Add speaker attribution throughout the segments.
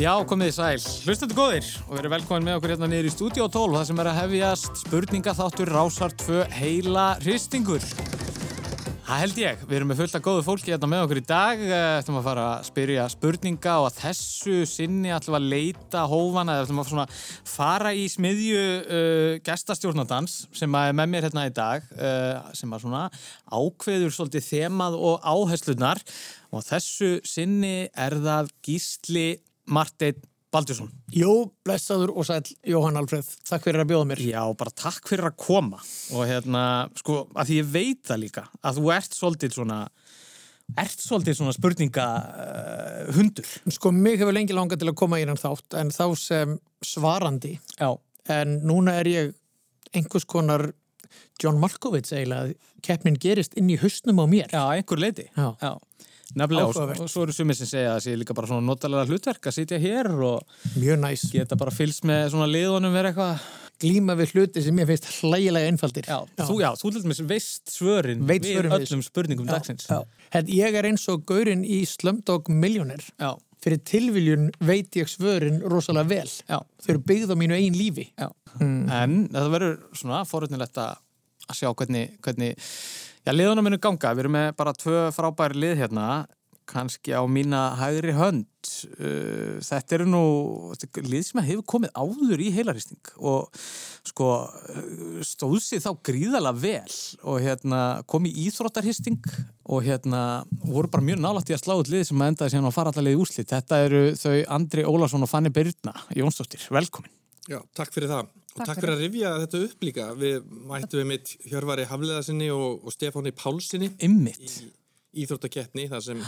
Speaker 1: Já, komið þið sæl. Hlustendur góðir og verið velkomin með okkur hérna niður í Studio 12 það sem er að hefjast spurningaþáttur Rásar 2 heila hristingur. Það held ég. Við erum með fullt af góðu fólki hérna með okkur í dag. Þetta maður að fara að spyrja spurninga og að þessu sinni ætlum að leita hófana eða ætlum að svona fara í smiðju uh, gestastjórnadans sem að er með mér hérna í dag uh, sem að svona ákveður svolítið þemað og áherslunar og þessu sinni er það Gísli Marteinn Baldursson.
Speaker 2: Jó, blessaður og sæl Jóhann Alfreð, takk fyrir að bjóða mér.
Speaker 1: Já, bara takk fyrir að koma og hérna, sko, að því ég veit það líka að þú ert svolítið svona ert svolítið svona spurninga uh, hundur.
Speaker 2: Sko, mig hefur lengi langað til að koma í hennan þátt en þá sem svarandi
Speaker 1: Já.
Speaker 2: en núna er ég einhvers konar John Malkovich eiginlega, keppnin gerist inn í hausnum á mér.
Speaker 1: Já, einhver leiti.
Speaker 2: Já.
Speaker 1: Já. Nefnilega, og, svo eru sumir sem segja að það sé líka bara svona notalega hlutverk að sitja hér og geta bara fylgst með svona liðunum verið eitthvað.
Speaker 2: Glíma við hluti sem ég finnst hlægilega einfaldir.
Speaker 1: Já, þú, já, þú til dæmis veist svörin
Speaker 2: Veit svörin
Speaker 1: við
Speaker 2: við-
Speaker 1: öllum spurningum dagsins.
Speaker 2: Já. Hérna, ég er eins og gaurinn í Slumdog Millionaire.
Speaker 1: Já,
Speaker 2: Fyrir tilviljun veit ég svörin rosalega vel.
Speaker 1: já,
Speaker 2: Þau eru byggð á mínu einn lífi.
Speaker 1: já. En það verður svona forutnilegt að að sjá hvernig, hvernig já, liðunum minnum ganga. Við erum með bara tvö frábæri lið hérna. Kannski á mína hægri hönd. Uh, þetta eru nú þetta er lið sem hefur komið áður í heilarýsting og sko uh, stóð sér þá gríðalega vel og hérna kom í íþróttarhýsting og hérna voru bara mjög nálægt í að slá út lið sem endaði síðan að fara allar liði úrslit. Þetta eru þau Andri Ólason og Fanny Byrna Jónsdóttir, velkomin.
Speaker 3: Já, takk fyrir það. Og
Speaker 4: Takk
Speaker 3: fyrir að rifja þetta upp líka. Við mættum við mitt Hjörvari Hafleðarsinni og, og Stefáni Pálsinni
Speaker 1: Ymmit
Speaker 3: í Íþróttakeppni þar sem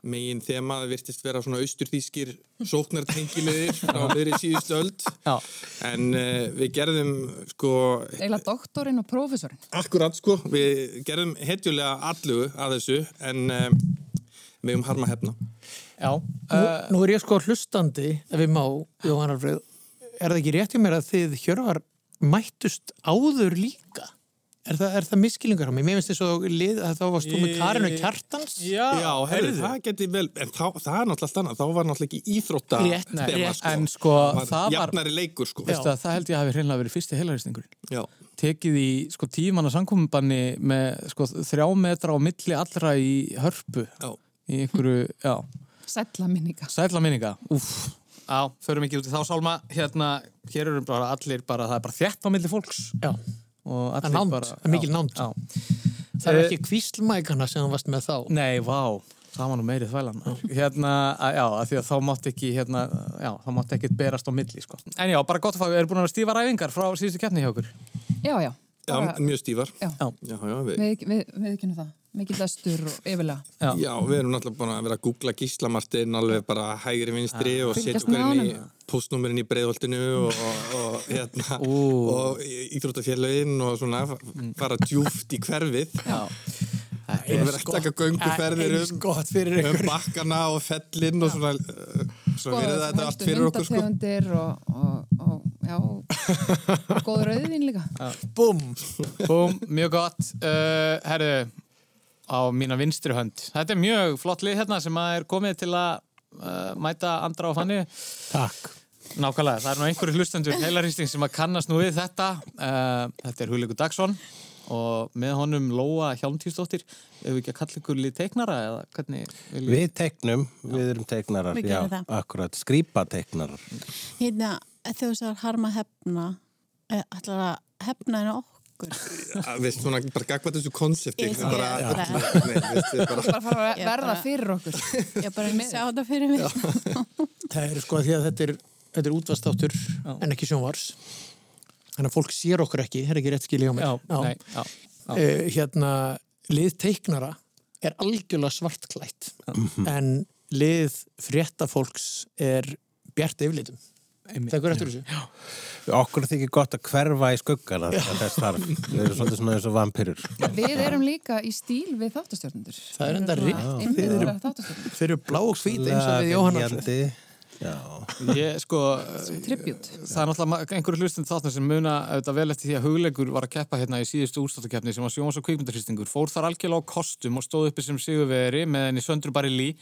Speaker 3: megin þema virtist vera svona austurþýskir sóknartengilegir frá meðri síðustu öld.
Speaker 1: Já,
Speaker 3: En uh, við gerðum sko,
Speaker 4: Eila doktorinn og prófessorinn.
Speaker 3: akkurat sko, við gerðum hetjulega allugu að þessu en uh, við um harma hefna.
Speaker 1: já
Speaker 2: Nú,
Speaker 1: uh,
Speaker 2: nú er ég sko hlustandi, ef við má, Jóhann Alfreð, er það ekki rétt hjá mér að þið hjörvar mættust áður líka? Er það, er það miskilingar á mig? Mér finnst þess að þá varst þú með Karinu Kjartans?
Speaker 1: Já,
Speaker 3: Já, herru, það geti vel, en þá, það er náttúrulega allt annað, þá var náttúrulega ekki íþrótta
Speaker 2: Rétt,
Speaker 1: nei,
Speaker 3: þema,
Speaker 1: rétt, en sko, það var-
Speaker 3: jafnari leikur sko.
Speaker 1: Að það held ég að hafi hreinlega verið fyrsti heilarýstingurinn
Speaker 3: Já.
Speaker 1: tekið í sko tímanna samkominbanni með sko þrjá metra á milli allra í hörpu
Speaker 3: Já.
Speaker 1: í einhverju, já,
Speaker 4: Sætla minninga.
Speaker 1: sætla minninga úf, á, förum ekki út í þá sálma hérna, hér eru bara allir bara, það er bara þétt á milli fólks
Speaker 2: Já,
Speaker 1: og allir
Speaker 2: nánd,
Speaker 1: bara
Speaker 2: er mikil
Speaker 1: já,
Speaker 2: nánd.
Speaker 1: já.
Speaker 2: það er
Speaker 1: Eh,
Speaker 2: ekki kvíslmækana sem þú varst með þá.
Speaker 1: Nei, vá, það var nú meiri þvælan hérna, að, já, að því að þá mátt ekki hérna, já, þá mátt ekki berast á milli sko. en já, bara gott að fá, við erum búin að vera stífa ræfingar frá síðustu keppni hjá okkur
Speaker 4: Já, já.
Speaker 3: Já,
Speaker 4: Bara,
Speaker 3: mjög stífar.
Speaker 4: já.
Speaker 3: Já, já, við,
Speaker 4: Við, við, við kynum það. Mikið lestur og yfirlega.
Speaker 1: Já.
Speaker 3: já, við erum náttúrulega búin að vera að googla gíslamartin alveg bara hægri vinstri og setja
Speaker 4: með
Speaker 3: inn í
Speaker 4: honum.
Speaker 3: postnúmerin í breiðholtinu og, og, og, hérna, og íþróttafélaginn og svona fara djúft í hverfið.
Speaker 1: Já,
Speaker 3: erum verið að taka gönguferðir um, um bakkana og fellin og svona, uh, svo við erum þetta allt fyrir okkur sko.
Speaker 4: Vindategundir og, og, og, góð rauðvin líka.
Speaker 2: Búm!
Speaker 1: búm, mjög gott uh, herru, á mína vinstri hönd þetta er mjög flott lið hérna sem að er komið til að uh, mæta andra á fanni
Speaker 2: Takk.
Speaker 1: Nákvæmlega, það er nú einhverju hlustendur heilarýsting sem að kannast nú við þetta. Uh, þetta er Hulikur Dagsson og með honum Lóa Hjálmtífsdóttir. Ef við ekki að kalla ykkur lið teiknara eða hvernig viljum
Speaker 5: Við teiknum, við erum teiknarar,
Speaker 6: Við
Speaker 5: já, akkurat, skrýpa teiknarar.
Speaker 6: Hérna, þegar þú sagðar harma hefna, eh, ætlar að hefna henni okkur.
Speaker 3: Að Við svona bara gagvað þessu konsepti.
Speaker 6: Ég
Speaker 3: bara, bara,
Speaker 4: Bara fara að
Speaker 6: Ég
Speaker 4: verða fyrir okkur.
Speaker 6: Ég bara sjá þetta fyrir mig.
Speaker 2: Það er sko því að þetta er, þetta er útvastáttur en ekki sjónvars. Þannig að fólk sér okkur ekki, það er ekki rétt skilja á.
Speaker 1: Já, já, já.
Speaker 2: Uh, hérna, lið teiknara er algjörlega svartklætt en lið fréttafólks er bjart yfirlitum.
Speaker 1: Einmitt.
Speaker 2: Það er eftir þessu.
Speaker 5: Okkur þykir gott að hverfa í skuggana að þess þarf. Við erum svolítið svona eins og vampyrur.
Speaker 4: Við erum líka í stíl við þáttastjórnundur.
Speaker 2: Það er enda rétt.
Speaker 4: Þið eru þáttastjórnundur.
Speaker 2: Þeir eru blá og hvít eins og við Jóhann Alfreð.
Speaker 5: Laðinjandi. Já,
Speaker 1: Ég, sko,
Speaker 4: Tribut.
Speaker 1: það er náttúrulega einhverju hlustend þáttan sem muna auðvitað vel eftir því að hugleikur var að keppa hérna í síðustu úrstáttakefni sem var sjómas og kvikmyndarhristingur. Fór þar algjörlega á kostum og stóð uppi sem sigurveri með henni Söndru Barilí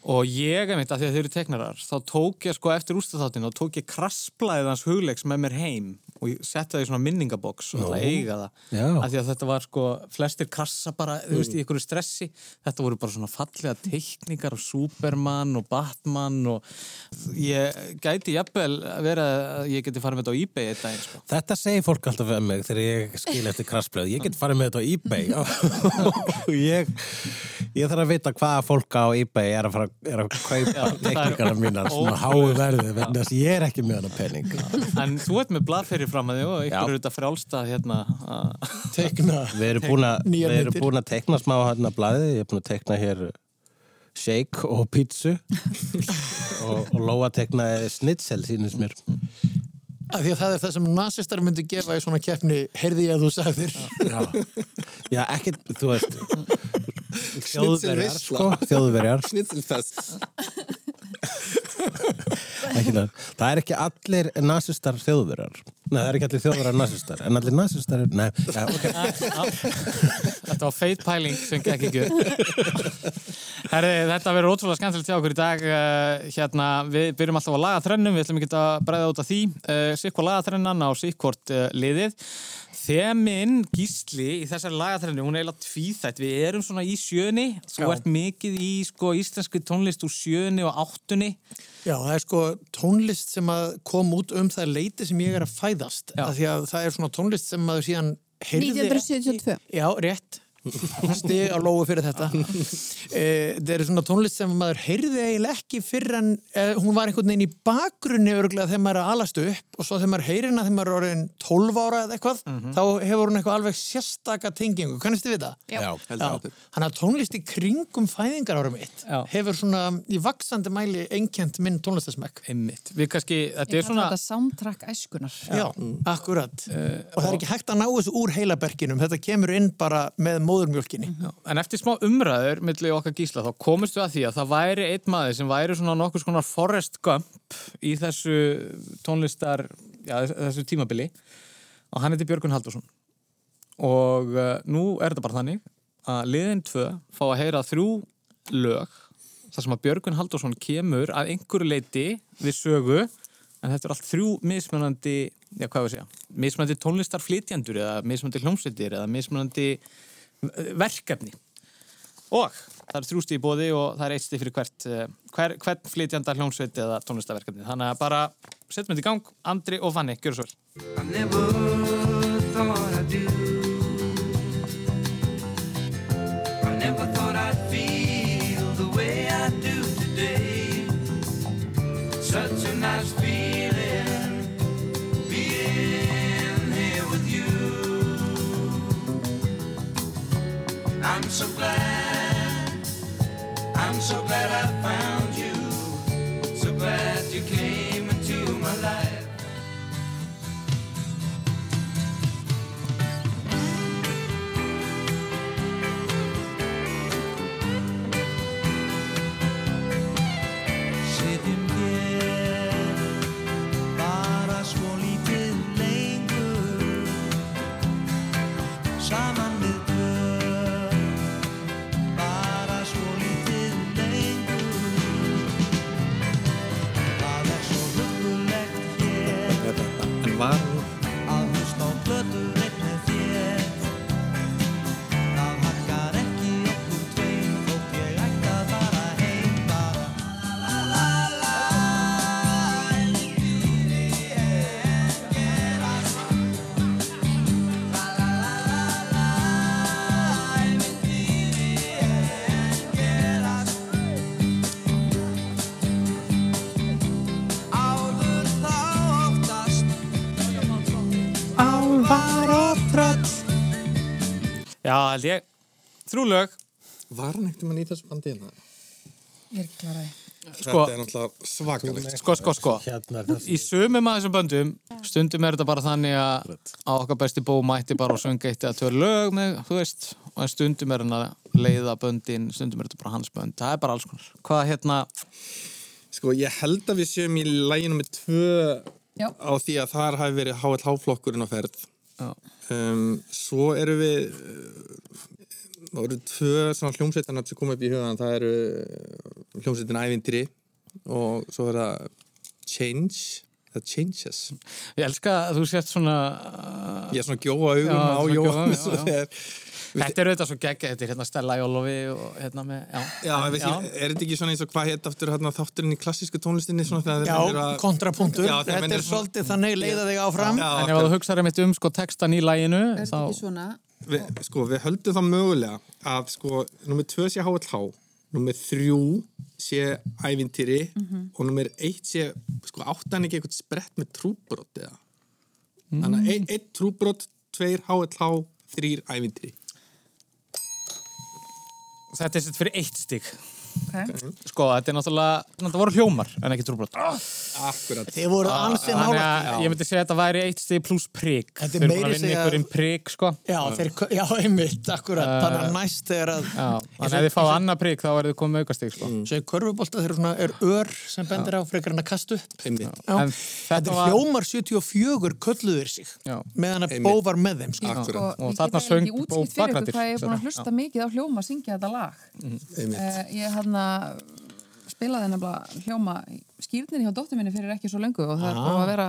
Speaker 1: Og ég, einmitt, að því að þeir eru teknarar, þá tók ég sko eftir úrstæðáttin, þá tók ég krassblæðið hans hugleiks með mér heim og ég setti það í svona minningaboks og það eiga það. Af því að þetta var sko, flestir krassa bara, þú veist, í einhverju stressi. Þetta voru bara svona fallega teikningar af Superman og Batman og ég gæti jafnvel að vera að ég geti farið með þetta á eBay eitt daginn, sko.
Speaker 5: Þetta segir fólk alltaf um mig þegar ég skil eftir krassblöð. Ég get farið með þetta á eBay og ég, ég þarf að vita hvaða fólk á eBay er að, fara, er að kaupa tekníkarna mínar svona háu verði vegna þess að ég er ekki með hana pening.
Speaker 1: En þú ert með blaðferri fram að þig og ykkur eru þetta frjálsta hérna að
Speaker 2: Teikna.
Speaker 5: Við erum búin að,
Speaker 2: myndir.
Speaker 5: búin að teikna smá hérna blaðið. Ég er búin að teikna hér shake og pítsu og, og Lóa teiknaði snitsel sínus mér.
Speaker 2: Af því að það er það sem nazistar myndi gefa í svona keppni, heyrði ég að þú sagðir.
Speaker 5: Já, Já ekki, þú veist Þjóðverjar, sko, þjóðverjar
Speaker 3: Snitzelfest.
Speaker 5: ekki það. það er ekki allir nasistar þjóðverjar Nei, það er ekki allir þjóðverjar nasistar En allir nasistar er, nei, ja, ok
Speaker 1: Þetta var feit pæling sem gekk ekki. Herri, þetta verður ótrúlega skemmtilegt hjá okkur í dag. Uh, hérna, við byrjum alltaf á lagaþrennum, við ætlum ekki að bræða út af því. Uh, Sikkvort lagaþrennan á sikkvort uh, liðið. Þemin gísli í þessari lagaþrennu, hún er eiginlega tvíþætt. Við erum svona í sjöni, þú
Speaker 2: Já.
Speaker 1: ert mikið í sko, íslenski tónlist úr sjöni og áttunni.
Speaker 2: Já, það er sko tónlist sem að kom út um það leiti sem ég er að fæðast. Af því að það er svona tónlist sem maður síðan heyrði...
Speaker 6: 1972.
Speaker 2: Já, rétt. Stig á lógu fyrir þetta. e, það er svona tónlist sem maður heyrði eiginlega ekki fyrir en e, hún var einhvern veginn í bakgrunni örgulega þegar maður er að alastu upp og svo þegar maður heyrir hana þegar maður er orðin 12 ára eða eitthvað, þá hefur hún eitthvað alveg sérstaka tengingu. Kannist þið við það?
Speaker 5: Já,
Speaker 3: Heldur áður.
Speaker 2: Þannig að tónlist í kringum fæðingar ára mitt
Speaker 1: Já.
Speaker 2: hefur svona í vaksandi mæli einkent minn tónlistasmekk.
Speaker 1: Einmitt. Við kannski, þetta er svona...
Speaker 4: þetta soundtrack æskunar.
Speaker 2: Það að með móðurmjólkinni.
Speaker 1: Já, En eftir smá umræður milli okkar gísla þá komist við að því að það væri einn maður sem væri svona nokkuð svona Forrest Gump í þessu tónlistar, já, þessu tímabili og hann heiti Björgun Haldursson og uh, nú er þetta bara þannig að liðin tvö fá að heyra þrjú lög þar sem að Björgun Haldursson kemur að einhverju leiti við sögu en þetta er allt þrjú mismunandi já, hvað við segja, mismunandi tónlistarflytjandur eða mismunandi hljómsveitir eða mismunandi verkefni. Og það er þrjústi í bóði og það er eitt stið fyrir hvert eh, hver, hvern flytjanda hljómsveit eða tónlistaverkefni þannig að bara setjum þetta í gang. Andri og Fanni, gjör svo vel Já, held ég, þrjú lög
Speaker 3: Var hann ekkert mann í þessu bandi hérna?
Speaker 4: Ég er klaraði.
Speaker 1: sko,
Speaker 3: Þetta er náttúrulega svakalegt.
Speaker 1: sko, sko, sko
Speaker 5: Hérna það
Speaker 1: í sumum af þessum böndum stundum er þetta bara þannig að á okkar besti bó mætti bara að sönga eitt eða tvö lög með, þú veist, og en stundum er hann að leiða böndin, stundum er þetta bara hans bönd það er bara alls konar. Hvað hérna
Speaker 3: Sko, ég held að við séum í læginu með tvö
Speaker 4: Já.
Speaker 3: á því að þar hafi verið HLH-flokkurinn á ferð. Um, svo eru við, uh, það eru tvö svona hljómsveitarnar sem kom upp í hugan. Það eru hljómsveitin Ævintýri og svo er það Change, það Changes.
Speaker 1: Ég elska að þú sért svona
Speaker 3: Ég er svona gjóa augum á
Speaker 1: svona já, já. Þetta er auðvitað svo geggja, þetta er hérna Stella Jólofi og hérna með, já.
Speaker 3: Já, ég veist, ég- er þetta ekki svona eins og hvað hétt aftur hérna, þátturinn í klassísku tónlistinni svona þegar
Speaker 2: Já,
Speaker 3: eru að-
Speaker 2: kontrapunktur,
Speaker 3: Já,
Speaker 2: þetta
Speaker 3: eru
Speaker 2: er
Speaker 3: svona-
Speaker 2: svolítið þannig leiða þig áfram.
Speaker 3: Já,
Speaker 1: En ef þú hugsaður einmitt um sko textan í læginu,
Speaker 4: Er
Speaker 1: þá...
Speaker 4: þetta ekki svona?
Speaker 3: við, sko, við höldum það mögulega að sko, nummer tvö sé HLH nummer þrjú sé ævintýri og nummer eitt sé sko, áttan ekki eitthvað sprett með trúbrot eða? Þannig að ein, einn trúbrot, tveir HLH þrýr ævintýri
Speaker 1: Þetta er sett fyrir eitt stík.
Speaker 4: Okay.
Speaker 1: Sko, þetta er náttúrulega, þetta voru hljómar en ekki trúbrot.
Speaker 3: akkurat.
Speaker 2: Þið voru ansið
Speaker 1: Þannig
Speaker 2: nála
Speaker 1: ég myndi segja að þetta væri eitt stík pluss prigg.
Speaker 2: Þetta er
Speaker 1: Þeir eru búin
Speaker 2: meira
Speaker 1: að vinna
Speaker 2: segja-
Speaker 1: ykkur inn prigg, sko.
Speaker 2: Já, þeir, já, einmitt, akkurat. Þannig að næst er að
Speaker 1: Já, þannig að þið fáið annað prigg þá verður þið komið með aukastík, sko.
Speaker 2: Svo í körfubolta þeir eru svona er ör sem bendir á frekar en að kasta upp.
Speaker 3: Einmitt,
Speaker 2: Þetta er
Speaker 1: var...
Speaker 2: hljómar 74 kölluður sig
Speaker 1: Já.
Speaker 2: meðan að
Speaker 3: Einmitt.
Speaker 2: Bó var með þeim sko.
Speaker 4: Og,
Speaker 1: þarna söng Bó
Speaker 4: er hann spilaði nefnilega hljóma skýrnir hjá dóttur minni fyrir ekki svo löngu og það er búið að vera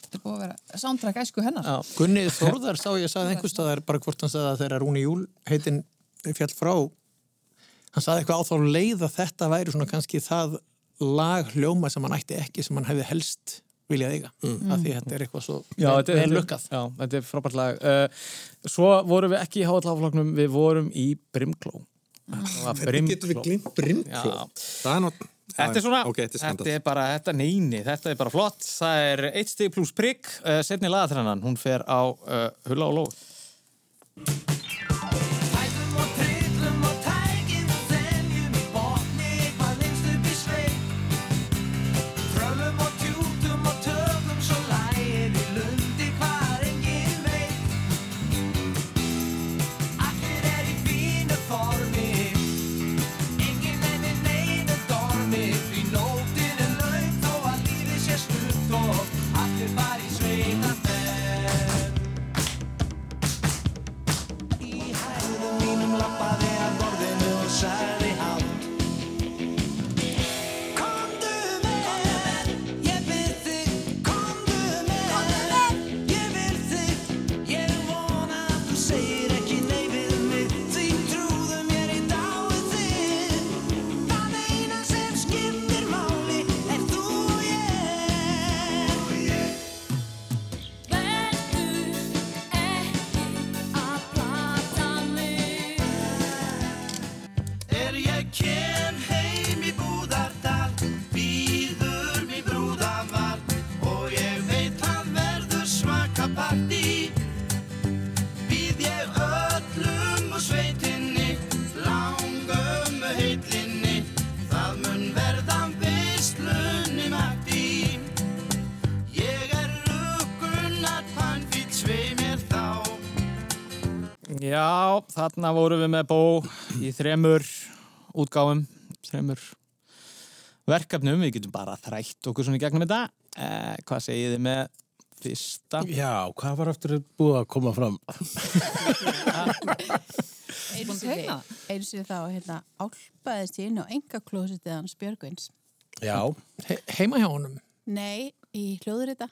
Speaker 4: þetta er búið að vera soundtrack æsku hennar.
Speaker 1: Já.
Speaker 2: Gunni Þórðar sá ég að sagði einhvers staðar bara hvort hann sagði að þegar Rúni Júl heitin fjall frá hann sagði eitthvað á þá leið að þetta væri svona kannski það lag hljóma sem hann ætti ekki sem hann hefði helst viljað eiga mm. af því þetta er eitthvað svo
Speaker 1: Já,
Speaker 2: vel,
Speaker 1: þetta, er-
Speaker 2: lukkað
Speaker 1: já, þetta er frábært lag. Uh, svo vorum við ekki í háalláfloknum, við vorum í Brimkló.
Speaker 3: Getum við glimt brimkló
Speaker 1: Já.
Speaker 3: það er nátt
Speaker 1: Þetta er svona,
Speaker 3: ok, þetta er
Speaker 1: bara, þetta neini, þetta er bara flott. Það er eitt stig pluss prigg, uh, setni lagatrennan, hún fer á uh, Hulla og Lóð. Þarna vorum við með Bó í þremur útgáfum, þremur verkefnum, við getum bara þrætt okkur svona í gegnum þetta. Eh, hvað segið þið með fyrsta?
Speaker 5: Já, hvað var eftir búið að koma fram?
Speaker 6: Einu sinni þá hérna, álpaðist ég inn á enga klósitið hans Björgvins.
Speaker 5: Já,
Speaker 2: He heima hjá honum
Speaker 6: Nei, í hljóðrita.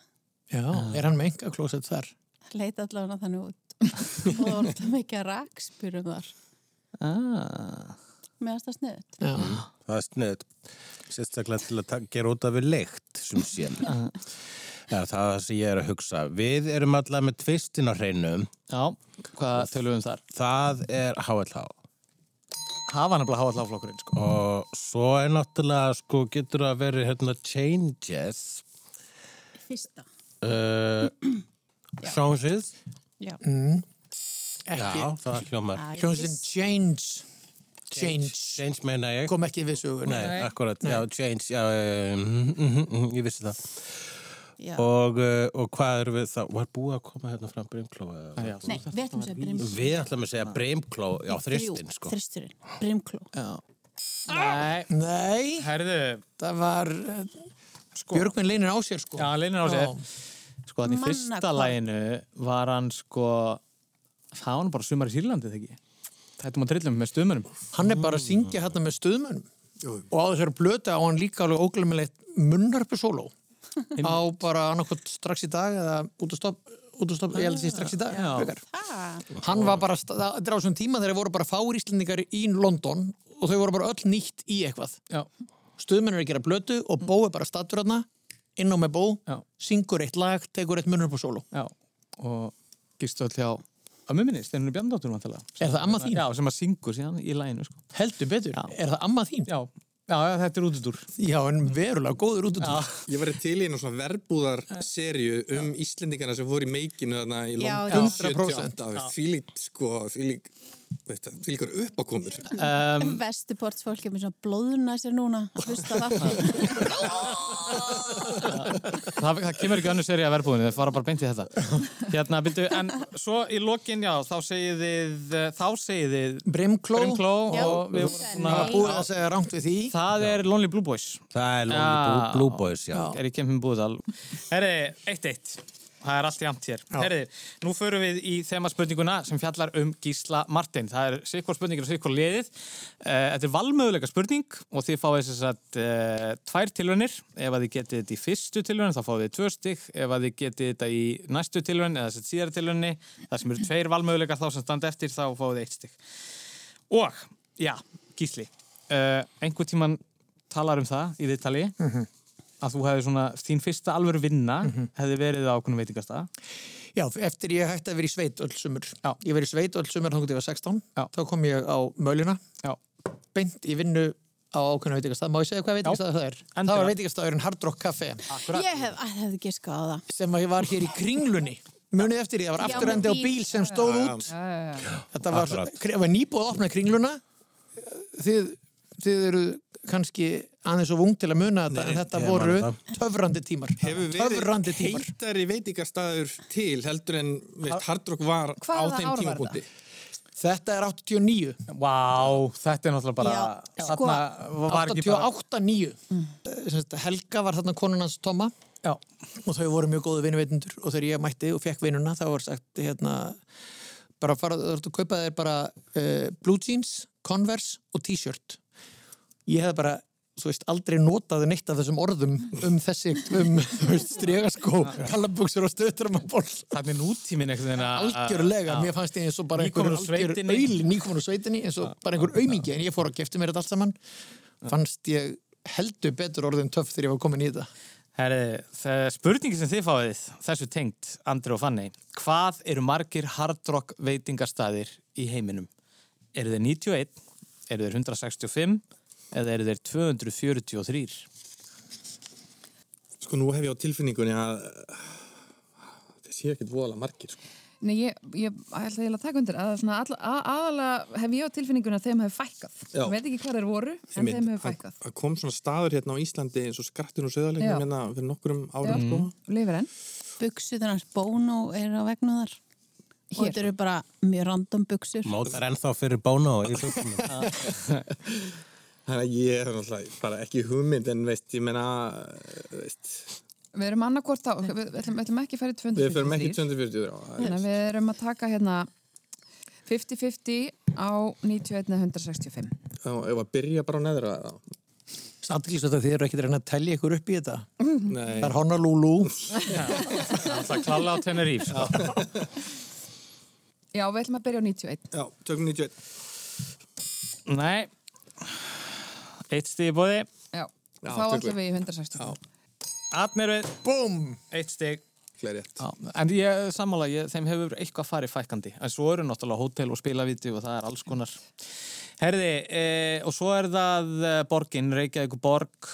Speaker 2: Já, er hann með enga klósett þar
Speaker 6: Leita allavega þannig út. og það var alltaf mikið að rakspyrum þar.
Speaker 1: Ah,
Speaker 6: Meðast það sniðut.
Speaker 2: Já,
Speaker 5: það er sniðt. Sérstaklega til að gera út af við leikt sem sé. Já, það er það sem ég er að hugsa. Við erum allavega með tvistin á hreinu.
Speaker 1: já, hvað tölum við um þar?
Speaker 5: Það er HLH.
Speaker 1: Hafa nefnilega háalláflokkurinn, sko.
Speaker 5: Og svo er náttúrulega, sko, getur það verið hérna changes.
Speaker 6: Fyrsta.
Speaker 5: Uh, Sjónsið.
Speaker 6: Já.
Speaker 5: Já, það hljómar.
Speaker 2: hljómsinn Change Change
Speaker 5: Change meina ég.
Speaker 2: kom ekki við sögur
Speaker 5: Nei, akkurat, já, change, já, um, mm, mm, ég vissi það. Og, uh, og hvað eru við þá? Var búið að koma hérna fram?
Speaker 1: Já,
Speaker 6: Nei, við ætlum að segja brimkló.
Speaker 5: Við ætlum að segja brimkló, já, þristin, sko.
Speaker 6: Þristurinn, brimkló.
Speaker 1: já. Nei,
Speaker 2: Nei,
Speaker 1: herðu,
Speaker 2: það var uh, Björgvin leynir á sér sko
Speaker 1: já, leynir á sér.
Speaker 2: Já.
Speaker 1: Sko, þannig fyrsta læginu var hann, sko, það var hann bara sumar í Sýrlandi, þegar ekki? Þetta maður trillum með stuðmönum.
Speaker 2: Hann er bara að syngja hérna með stuðmönnum. Og á þessari blötu á hann líka alveg óglemilegt munnarpu sóló. Á bara annarkot strax í dag eða út og stopp út og stopp, ég held að sé strax í dag hann var bara, það er á þessum tíma þegar voru bara fáir íslendingar í London og þau voru bara öll nýtt í eitthvað.
Speaker 1: Já,
Speaker 2: stuðmenn er að gera blötu og Bó er bara stattur hann inn á með Bó,
Speaker 1: Já.
Speaker 2: syngur eitt lag tekur eitt munnarpu sóló
Speaker 1: já. Og gistu öll hjá að mumminni, Steinunni Bjarnadóttur vantilega.
Speaker 2: Er það amma þín?
Speaker 1: Já, sem að syngur síðan í læginu, sko.
Speaker 2: heldur betur,
Speaker 1: Já.
Speaker 2: er það amma þín?
Speaker 1: Já, já, þetta er útudur.
Speaker 2: Já, en verulega góður út
Speaker 1: Já,
Speaker 3: Ég var til í einu svona verbúðar serju um Íslendingana sem voru í meikinu þarna í
Speaker 6: Já,
Speaker 3: London
Speaker 2: já.
Speaker 3: 78 Þvílíkt þvílík Þvílíkur uppákomur
Speaker 1: um,
Speaker 6: Vestuports fólk er með svona blóðuna sér núna að hlusta það
Speaker 1: það, það kemur ekki önnur seri að verbúðinu, þið fara bara beint í þetta. Hérna, byrju, en svo í lokin, já, þá segið þið, þá segið þið
Speaker 2: Brimkló,
Speaker 1: Brimkló
Speaker 6: Já.
Speaker 1: og við vorum svona...
Speaker 6: Nei.
Speaker 2: búið að segja rámt við því
Speaker 1: Það er Lonely Blue Boys.
Speaker 5: Það er. Lonely Blue Boys, já.
Speaker 1: er í kempin búðal Herri, eitt eitt Það er allt jæmt hér. Herri, nú förum við í þemaspurninguna sem fjallar um Gísla Martin. Það er sikkur spurningir og sikkur liðið. Uh, þetta er valmöguleika spurning og þið fáið þess að uh, tvær tilvönir. Ef að þið getið þetta í fyrstu tilvönin þá fáið þið tvö stygg. Ef að þið getið þetta í næstu tilvönin eða þess að síðara tilvöninni, það sem eru tveir valmöguleika þá sem standa eftir, þá fáið þið eitt stygg. Og, já, Gísli, uh, einhver tíman talar um það í viðtali að þú hefði svona, þín fyrsta alvöru vinna hefði verið á ákveðnum veitingastað.
Speaker 2: Já, eftir ég hætti að vera í sveit öll sumur
Speaker 1: Já.
Speaker 2: Ég verið í sveit öll sumur þannig að ég var 16
Speaker 1: Já.
Speaker 2: Þá kom ég á Möluna
Speaker 1: Já.
Speaker 2: Beint í vinnu á ákveðna veitingastað Má ég segja hvað veitingastað það er?
Speaker 1: Endilega.
Speaker 2: Það var veitingastadurinn Hard Rock Café
Speaker 6: Ég hef, að hefði giskað á það
Speaker 2: sem að ég var hér í kringlunni Munið eftir því, það var
Speaker 6: Já,
Speaker 2: afturendi á bíl sem stóð út
Speaker 4: Já, já, já.
Speaker 2: Þetta var,
Speaker 5: Akkurat.
Speaker 2: var nýbúið að opna kringluna Þið, þið eru kannski aðeins og vung til að muna þetta en þetta voru töfrandi tímar.
Speaker 3: Hefur verið
Speaker 2: tímar.
Speaker 3: heitari veitingastæður til heldur en Hardrock var á
Speaker 4: Hvaða
Speaker 3: þeim
Speaker 4: ár var
Speaker 3: tímapunkti?
Speaker 2: Þetta er 89
Speaker 1: Vá, þetta er náttúrulega bara,
Speaker 6: Já, sko,
Speaker 1: þarna var ekki bara...
Speaker 2: 88-9 Helga var þarna konun hans Toma
Speaker 1: Já,
Speaker 2: og þau voru mjög góðu vinnuveitundur og þegar ég mætti og fekk vinnuna þá var sagt hérna bara fara, þú ert að kaupa þér bara uh, blue jeans, converse og t-shirt ég hef bara veist, aldrei notað neitt af þessum orðum um þessi, um, stregaskó kallabuxur og stöðdramaból
Speaker 1: það er nútíminn einhvern veginn að...
Speaker 2: algjörlega, mér fannst ég eins og bara einhver algjör auðli nýkomin úr sveitinni, eins og bara einhver aumingi en ég fór að gefti mér þetta allt saman. Fannst ég heldur betur orðin töff þegar ég var komin í þetta.
Speaker 1: Herri, það spurningi sem þið fáið þessu tengt, Andri og Fanny hvað eru margir hardrock veitingastæðir í heiminum? Eru þeir 91, eru þeir 165 eða eru þeir 243?
Speaker 3: Sko nú hef ég á tilfinningunni að það sé ekkert vola margir sko.
Speaker 4: Nei, ég, ég ætla eiginlega að taka undir að svona all, að, aðalega hef ég á tilfinninguna að þeim hefur fækkað.
Speaker 3: Já.
Speaker 4: Ég veit ekki hvað þeir voru, en
Speaker 3: Einmitt,
Speaker 4: þeim hefur fækkað.
Speaker 3: Það kom svona staður hérna á Íslandi eins og skrattin og söðarleiknum
Speaker 4: Já.
Speaker 3: hérna fyrir nokkrum árum
Speaker 4: Já.
Speaker 3: sko.
Speaker 4: Lifir enn.
Speaker 6: Buksuðunar bónu er á vegnu þar og
Speaker 4: Hér.
Speaker 6: þetta eru bara mjög random buksur
Speaker 5: Mótar ennþá fyrir Bono í hlutinu.
Speaker 3: Þannig að ég er náttúrulega bara ekki hugmynd en veist, ég meina veist,
Speaker 4: Við erum annarkvort á, við, við, ætlum, við ætlum ekki að fara í 243.
Speaker 3: við förum ekki 240 á
Speaker 4: Þannig að við erum að taka hérna 50-50 á 91 eða 165.
Speaker 3: og ef að byrja bara á neðra þá.
Speaker 2: Samtidig að þið eru ekkert að reyna að telja ykkur upp í þetta
Speaker 3: Nei,
Speaker 2: Það er Honolulu
Speaker 1: Það er klálega á Tenerife, sko.
Speaker 4: Já, við ætlum að byrja á 91.
Speaker 3: já, tökum 91
Speaker 1: Nei, eitt stig í bóði,
Speaker 4: Já,
Speaker 3: Já,
Speaker 4: þá ætlum við. í 165.
Speaker 1: atnir við,
Speaker 2: Búm!
Speaker 1: eitt
Speaker 3: rétt
Speaker 1: Já, en ég sammála, ég, þeim hefur eitthvað farið fækandi en svo eru náttúrulega hótel og spilavíti og það er alls konar. Herði, e, og svo er það e, borgin, Reykjavík borg.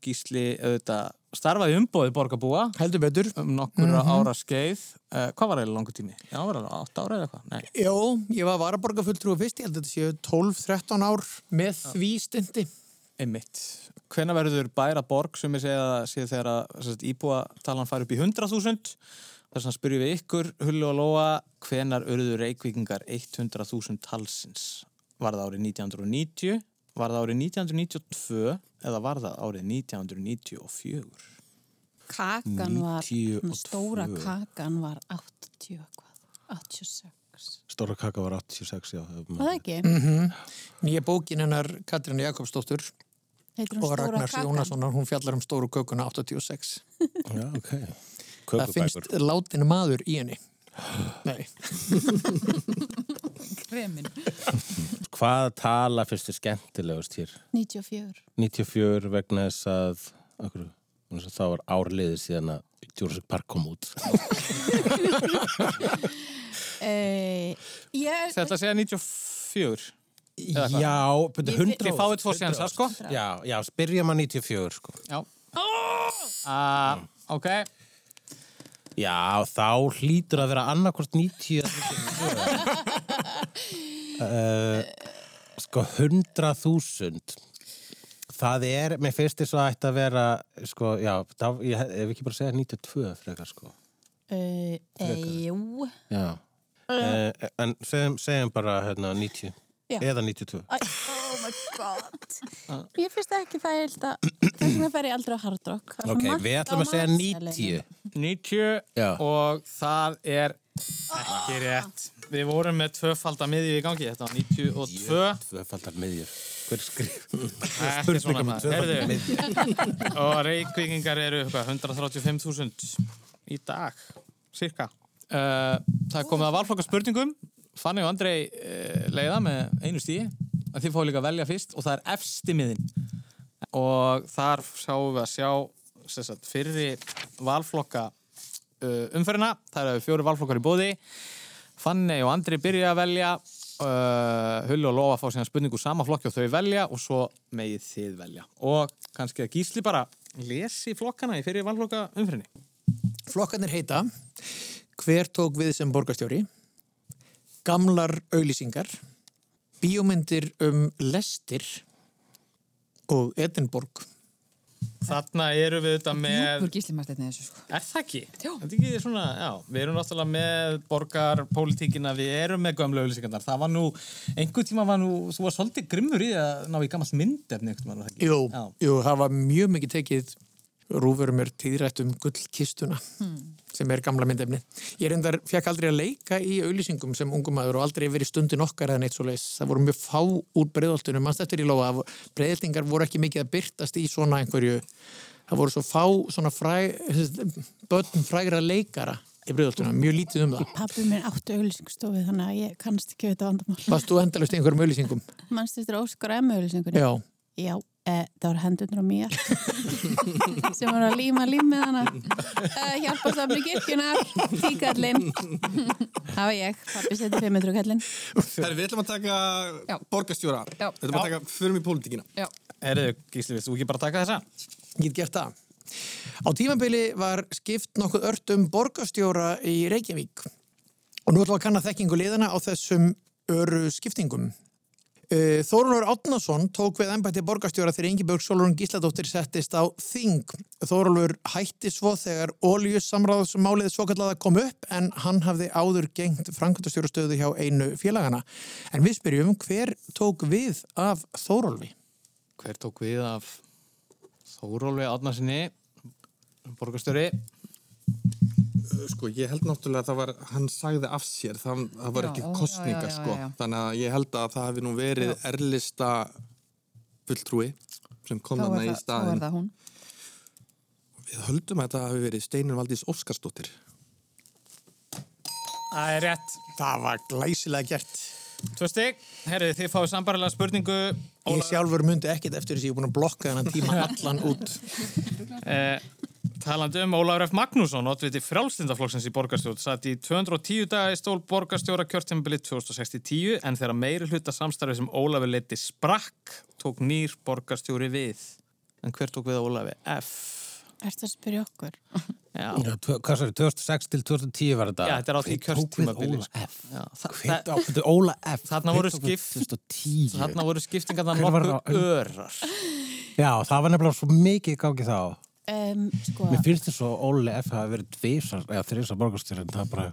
Speaker 1: Gísli, auðvitað starfaði umbóðið borgarbúa.
Speaker 2: Heldur betur.
Speaker 1: Um nokkur ára skeið. E, hvað var eiginlega langur tími? Já, var það 8 ára eða eitthvað? Nei,
Speaker 2: Jó, ég var varaborgarfulltrú fyrst, ég held að þetta séu 12-13 ár með því stundi
Speaker 1: einmitt Hvenær verður bæra borg sem ég segja að sé þegar íbúatalan fær upp í 100.000 þess að spyrjum við ykkur, Hullu og Lóa hvenar urður reykvíkingar 100.000 talsins? Var það árið 1990? Var það árið 1992? Eða var það árið 1994?
Speaker 6: kakan var,
Speaker 5: 92.
Speaker 6: stóra kakan var 80 eitthvað, 86
Speaker 5: Stóra kaka var 86, já.
Speaker 6: var það ekki?
Speaker 2: Mhm. Nýja bókin hennar Katrín Jakobsdóttur og Ragnars? Jónassonar, hún fjallar um stóru kökuna 86.
Speaker 5: Já, ok.
Speaker 2: Það finnst
Speaker 5: Kökubækur.
Speaker 2: látin maður í henni. Nei,
Speaker 4: Kremin.
Speaker 5: Hvað tala fyrst er skemmtilegust hér?
Speaker 6: 94.
Speaker 5: 94 vegna þess að, okkur, það var árliðið síðan að Jurassic Park kom út.
Speaker 6: Uh, ég,
Speaker 1: Þetta segja 94.
Speaker 5: Já, betur
Speaker 6: Ég-
Speaker 5: 100
Speaker 1: Þið fáið tvo séansa, sko.
Speaker 5: Já, já, spyrjum að 94, sko.
Speaker 1: Já. Uh, ok.
Speaker 5: Já, þá hlýtur að vera annarkvort 90 eða 94. uh, sko, 100.000 það er, mér finnst þess að ætti að vera sko, já, það, ég ef ekki bara segja 92 frekar, sko
Speaker 6: uh, jú.
Speaker 5: já uh, en segjum, segjum bara hérna 90
Speaker 6: Já.
Speaker 5: eða 92
Speaker 6: Æ, oh my god. Ég finnst ekki það ég held að þess vegna fer ég aldrei á hard rock. Það svo
Speaker 5: ok, við ætlum að segja
Speaker 6: matseðlinum.
Speaker 5: 90
Speaker 1: 90
Speaker 5: Já.
Speaker 1: og það er ekki rétt. Við vorum með tvöfalda miðju í gangi. Þetta var 92.
Speaker 5: tvöfaldar miðjur hver skrif
Speaker 1: er svona maður. Herðu. og reykvíkingar eru hvað, 135.000 í dag, cirka. Uh, það er komið að valflokka spurningum. Fanny og Andrei uh, leiða með einu stíi. að Þið fóðu líka að velja fyrst og það er efsti miðin. Og þar sjáum við að sjá sagt, fyrri valflokka uh, umferðina. Það eru fjóri valflokkar í bóði. Fanny og Andri byrja að velja uh, Hulli og Lofa fá síðan spurningu sama flokki og þau velja og svo megið þið velja og kannski að Gísli bara lesi flokkana í fyrir valflokka umfyrinni
Speaker 2: flokkarnir heita Hver tók við sem borgarstjóri? Gamlar auglýsingar Bíómyndir um lestir og Edinborg
Speaker 1: Þarna eru við þetta með
Speaker 4: þessu sko.
Speaker 1: Er það ekki? Er ekki svona, já, við erum náttúrulega með borgarpólitíkina, við erum með gömlu auðlýsingarnar. Það var nú, einhver tíma var nú, þú var svolítið grimmur í að ná í gammalt myndefni, það?
Speaker 2: Jú, jú, það var mjög mikið tekið rúfurum er tíðrætt um gullkistuna sem er gamla myndefni. Ég reyndar fekk aldrei að leika í auðlýsingum sem ungumæður og aldrei verið stundin okkar eða neitt svo leis. Það voru mjög fá úr breiðoltunum, mannst eftir í lóa að breiðoltingar voru ekki mikið að byrtast í svona einhverju, það voru svo fá svona fræ, börn frægra leikara í breiðoltunum, mjög lítið um það.
Speaker 6: Pappi minn áttu auglýsingstofi þannig að ég kannast ekki þetta vandamál.
Speaker 2: Varst þú endalust í einhverjum auðlýsingum?
Speaker 6: Manstu eftir Óskar M. auglýsingunni?
Speaker 2: Já.
Speaker 6: Já, e, það var hendunur á mér sem var að líma lím með hana e, hjálpastofni kirkjunar tíkallinn það var ég, pappi seti 500 kallinn
Speaker 3: Herri, við ætlum að taka
Speaker 4: Já.
Speaker 3: borgarstjóra.
Speaker 4: Já.
Speaker 3: Við ætlum að taka, förum í pólitíkina.
Speaker 4: Já,
Speaker 1: Herðu, Gísli, þú ekki bara taka þessa?
Speaker 2: Ég get gert það. Á tímabili var skipt nokkuð ört um borgarstjóra í Reykjavík og nú ætlum við að kanna þekkingu liðana á þessum öru skiptingum. Uh, Þórólfur Átnason tók við embætti borgarstjóra þegar Ingeborg Solrún Gísladóttir settist á Þing. Þórólfur hætti svo þegar óljusamráðsmálið svo kallaða kom upp en hann hafði áður gengt framkvæmtastjórastöðu hjá einu félagana. En við spyrjum hver tók við af Þórólfi?
Speaker 1: Hver tók við af Þórólfi Átnarsinni, borgarstjóri?
Speaker 3: Sko, ég held náttúrulega að það var, hann sagði af sér, það, það var
Speaker 4: Já,
Speaker 3: ekki kostningar,
Speaker 4: já, já,
Speaker 3: sko.
Speaker 4: já.
Speaker 3: Þannig að ég held að það hefði nú verið erlista fulltrúi sem kom
Speaker 4: er,
Speaker 3: í
Speaker 4: það, þá
Speaker 3: staðin.
Speaker 4: er það hún
Speaker 3: Við höldum að þetta hafi verið Steinur Valdís Óskarsdóttir.
Speaker 1: Það er rétt.
Speaker 2: Það var glæsilega gert.
Speaker 1: Tvö stygg. Herðu, þið fáið sambarilega spurningu.
Speaker 2: Ég sjálfur myndi ekkit eftir þess að ég er búin að blokka þennan tíma allan út.
Speaker 1: Eh, talandi um Ólafur F. Magnússon, oddviti frjálslindaflokksins í borgarstjórn, satt í 210 daga í stól borgarstjóra kjörtjumbilið 2060 en þegar meiri hluta samstarfi sem Ólafur leiti sprakk, tók nýr borgarstjóri við. En hver tók við Ólafi F?
Speaker 6: Ertu að spyrja okkur?
Speaker 1: Já,
Speaker 5: Já, hvað svo er 2006 til 2010 var þetta
Speaker 1: Já, þetta er á því
Speaker 5: Hver tók við Óla
Speaker 1: sko.
Speaker 5: F Hver tók við
Speaker 1: Þarna voru skipt-
Speaker 5: 2010
Speaker 1: þarna voru skiptingarna nokkuð örar.
Speaker 5: Já, það var nefnilega svo mikið í gangi þá
Speaker 6: Um, sko,
Speaker 5: Mér finnst þess að Óli F hafi verið dvísar eða þrísar borgarstjóri en það bara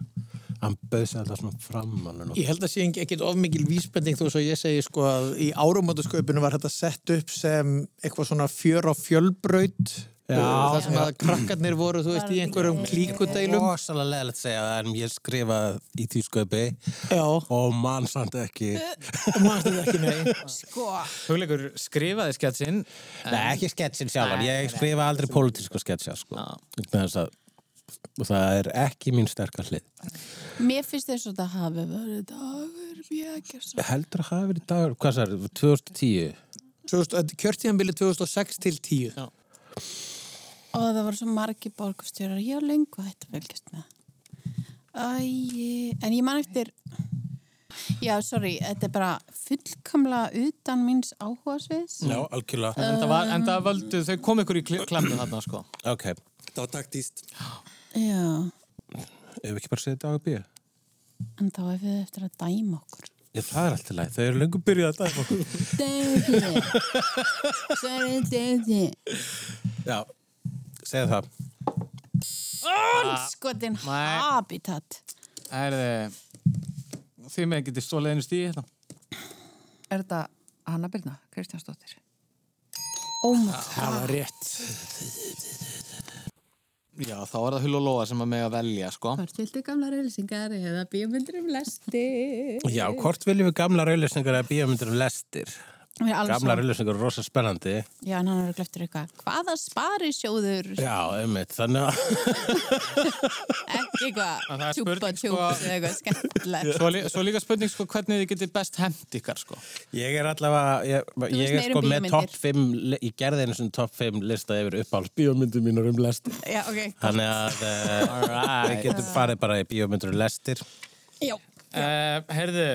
Speaker 5: hann bauð sér alltaf svona fram alveg.
Speaker 2: Ég held að sé ekkit of mikil vísbending þó svo ég segi sko að í áramótasköpunu var þetta sett upp sem eitthvað svona fjör á fjölbraut. Það sem að krakkarnir voru, þú veist, í einhverjum klíkudeilum
Speaker 5: Rosalega leðilegt segja það en ég skrifaði í tísköpi
Speaker 2: Já,
Speaker 5: og mann samt ekki.
Speaker 2: Þetta ekki nei.
Speaker 6: Sko,
Speaker 1: Hugleikur skrifaði sketsinn
Speaker 5: Nei, ekki sketsin sjálfan,
Speaker 1: Nei,
Speaker 5: ég
Speaker 1: nei.
Speaker 5: skrifa aldrei pólitíska sketsja sko. Það er ekki mín sterkar hlið.
Speaker 6: Mér finnst þess að það hafi verið dagur. Björgjarsson.
Speaker 5: heldur að hafa verið dagur, hvað er, 2010
Speaker 2: Kjörtíðanbili 2006 til 10
Speaker 1: Já.
Speaker 6: Og það voru svo margi borgastjórar. Ég var lengu hægt að fylgjast með. Æ, en ég man eftir... Já, sorry, þetta er bara fullkamlega utan míns áhugasviðs.
Speaker 5: Já, algjörlega
Speaker 1: En það, var, en það völdu, þau kom ykkur í kl- klemmu þarna sko
Speaker 5: Ok,
Speaker 3: Það var taktíst.
Speaker 6: Já,
Speaker 5: ef við ekki bara segja dagur bíu
Speaker 6: en þá er við eftir að dæma okkur.
Speaker 5: Já, það er alltaf læg, þau eru lengur byrjuð að dæma okkur
Speaker 6: Dæmi. Sorry, dæmi.
Speaker 5: Já, segja það
Speaker 6: Skotin
Speaker 1: Nei.
Speaker 6: habitat.
Speaker 1: Er þið Þið með getið stólið einu stíði hérna
Speaker 4: Er þetta Hanna Birna, Kristjánsdóttir?
Speaker 6: Oh my
Speaker 2: Það var rétt
Speaker 1: Já, þá er það Hull og Lóa sem að með að velja sko
Speaker 6: Hvort viltu gamla reylisingar eða bíómyndir um lesti?
Speaker 5: Já, hvort viljum við gamla rauðlýsningar eða bíómyndir um lestir?
Speaker 6: Gamla
Speaker 5: Gamla rauðlýsningar eru rosa spennandi
Speaker 6: Já, en hann er glöftur eitthvað. Hvaða sparisjóður?
Speaker 5: Já, einmitt, þannig að
Speaker 6: Ekki eitthvað
Speaker 1: er
Speaker 6: tjúpa tjúpa
Speaker 1: sko-
Speaker 6: eða eitthvað skemmtilegt.
Speaker 1: Svo, lí- svo líka spurning sko hvernig þið getið best hend ykkar sko
Speaker 5: Ég er allavega, ég, ég er sko með topp 5, li- ég gerði einu svona topp 5 lista yfir uppáhalds bíómyndir mínar um lestir.
Speaker 6: Já, ok.
Speaker 5: Þannig að uh,
Speaker 1: Alright.
Speaker 5: við getum farið bara í bíómyndir um lestir.
Speaker 6: Já.
Speaker 1: Uh, herðu,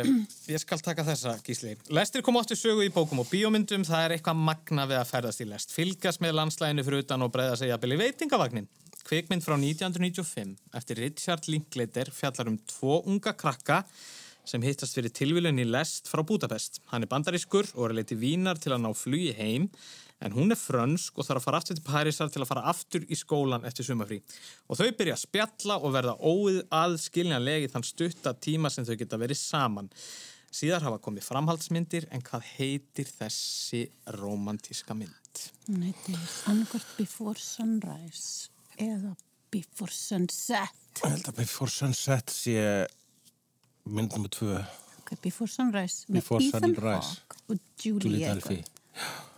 Speaker 1: ég skal taka þessa gísli. Lestir kom áttu sögu í bókum og bíómyndum, það er eitthvað magna við að ferðast í lest. Fylgast með landslæginu fyrir utan og breyða jafnvel í veitingavagnin. Kvikmynd frá 1995 eftir Richard Linklater fjallar um tvo unga krakka sem hittast fyrir tilvílun í lest frá Budapest. Hann er bandarískur og er leiti vínar til að ná flugi heim en hún er frönsk og þarf að fara aftur til Parísar til að fara aftur í skólan eftir sumafrí. Og þau byrja að spjalla og verða óið aðskiljanlegi þann stutta tíma sem þau geta verið saman. Síðar hafa komið framhaldsmyndir en hvað heitir þessi romantíska mynd?
Speaker 6: Hún heitir annarkvort Before Sunrise eða Before Sunset.
Speaker 5: Ég held að Before Sunset sé mynd nummer 2,
Speaker 6: Ok, Before Sunrise með
Speaker 5: Before
Speaker 6: Ethan
Speaker 5: Sunrise.
Speaker 6: Hawke og Julie,
Speaker 5: Julie
Speaker 6: eitthvað.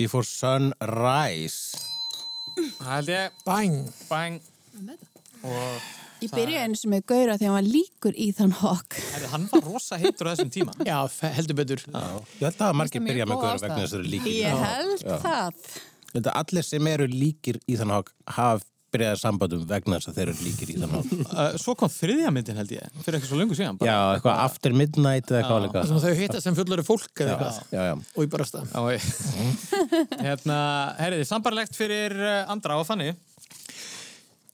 Speaker 5: Before Sunrise.
Speaker 1: Það held ég,
Speaker 2: Bang
Speaker 1: bang. Og
Speaker 6: Ég byrja eins með Gaura því hann var líkur Ethan Hawke.
Speaker 1: herri, hann var rosa heitur á þessum tíma.
Speaker 2: Já, heldur betur
Speaker 5: Já. Ég held að margir
Speaker 4: það
Speaker 5: byrja með
Speaker 4: góð
Speaker 5: Gaur
Speaker 4: ástæða.
Speaker 5: vegna þess að þau eru líkir.
Speaker 6: Ég held það.
Speaker 5: Ég held að allir sem eru líkir í þann hák hafa byrjaði sambandum vegna þess að þeir eru líkir í þann hák.
Speaker 1: Uh, svo kom þriðja myndin held ég, fyrir ekki svo lengur síðan.
Speaker 5: Já, eitthvað after midnight eða eitthvað líka.
Speaker 2: Það sem þau hittast sem fullari fólk eða eitthvað
Speaker 5: já, já.
Speaker 2: og í barasta
Speaker 1: Já, ég- hérna, herriði, sambarlegt fyrir uh, andra og þannig.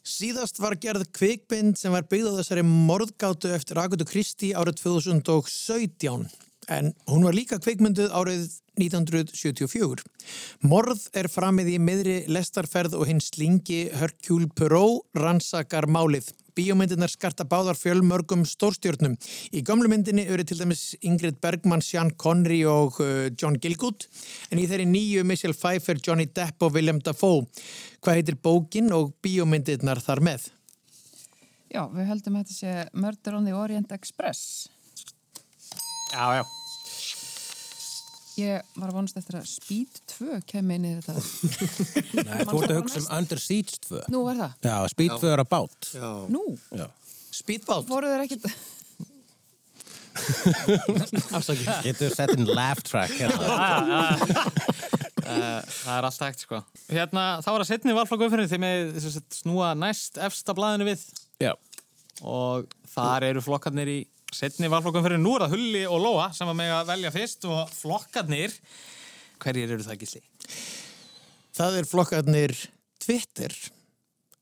Speaker 2: Síðast var gerð kvikmynd sem var byggð á þessari morðgátu eftir Agutu Kristi árið 2017 en hún var líka kvikmynduð árið 1974. Morð er framið í miðri lestarferð og hinn slingi Hercule Poirot rannsakar málið. Bíómyndirnar skarta báðar fjölmörgum stórstjörnum. Í gömlu myndinni eru til dæmis Ingrid Bergman, Sean Connery og uh, John Gilgood en í þeirri nýju Michelle Pfeiffer, Johnny Depp og Willem Dafoe. Hvað heitir bókin og bíómyndirnar þar með?
Speaker 4: Já, við höldum að þetta sé Murder on the Orient Express.
Speaker 1: Já, já.
Speaker 4: Ég var að vonast eftir að Speed 2 kemur inn í þetta.
Speaker 5: Nei, þú ert að hugsa um Under Siege 2.
Speaker 4: Nú er það.
Speaker 5: Já, Speed 2 er að bát.
Speaker 3: Já.
Speaker 4: Nú,
Speaker 5: Já.
Speaker 2: Speedboat.
Speaker 4: voru þeir ekkit...
Speaker 2: Afsakið.
Speaker 5: Getur sett inn laugh track hérna.
Speaker 1: Uh, það er alltaf hægt, sko. Hérna, þá er að setni valflokku umfyrir þegar með snúa næst efsta blaðinu við
Speaker 5: Já.
Speaker 1: og þar eru flokkarnir í setni valflokku umfyrir. Nú er það Hulli og Lóa sem að mega velja fyrst og flokkarnir, hverjir eru það gísli?
Speaker 2: Það er flokkarnir Twitter,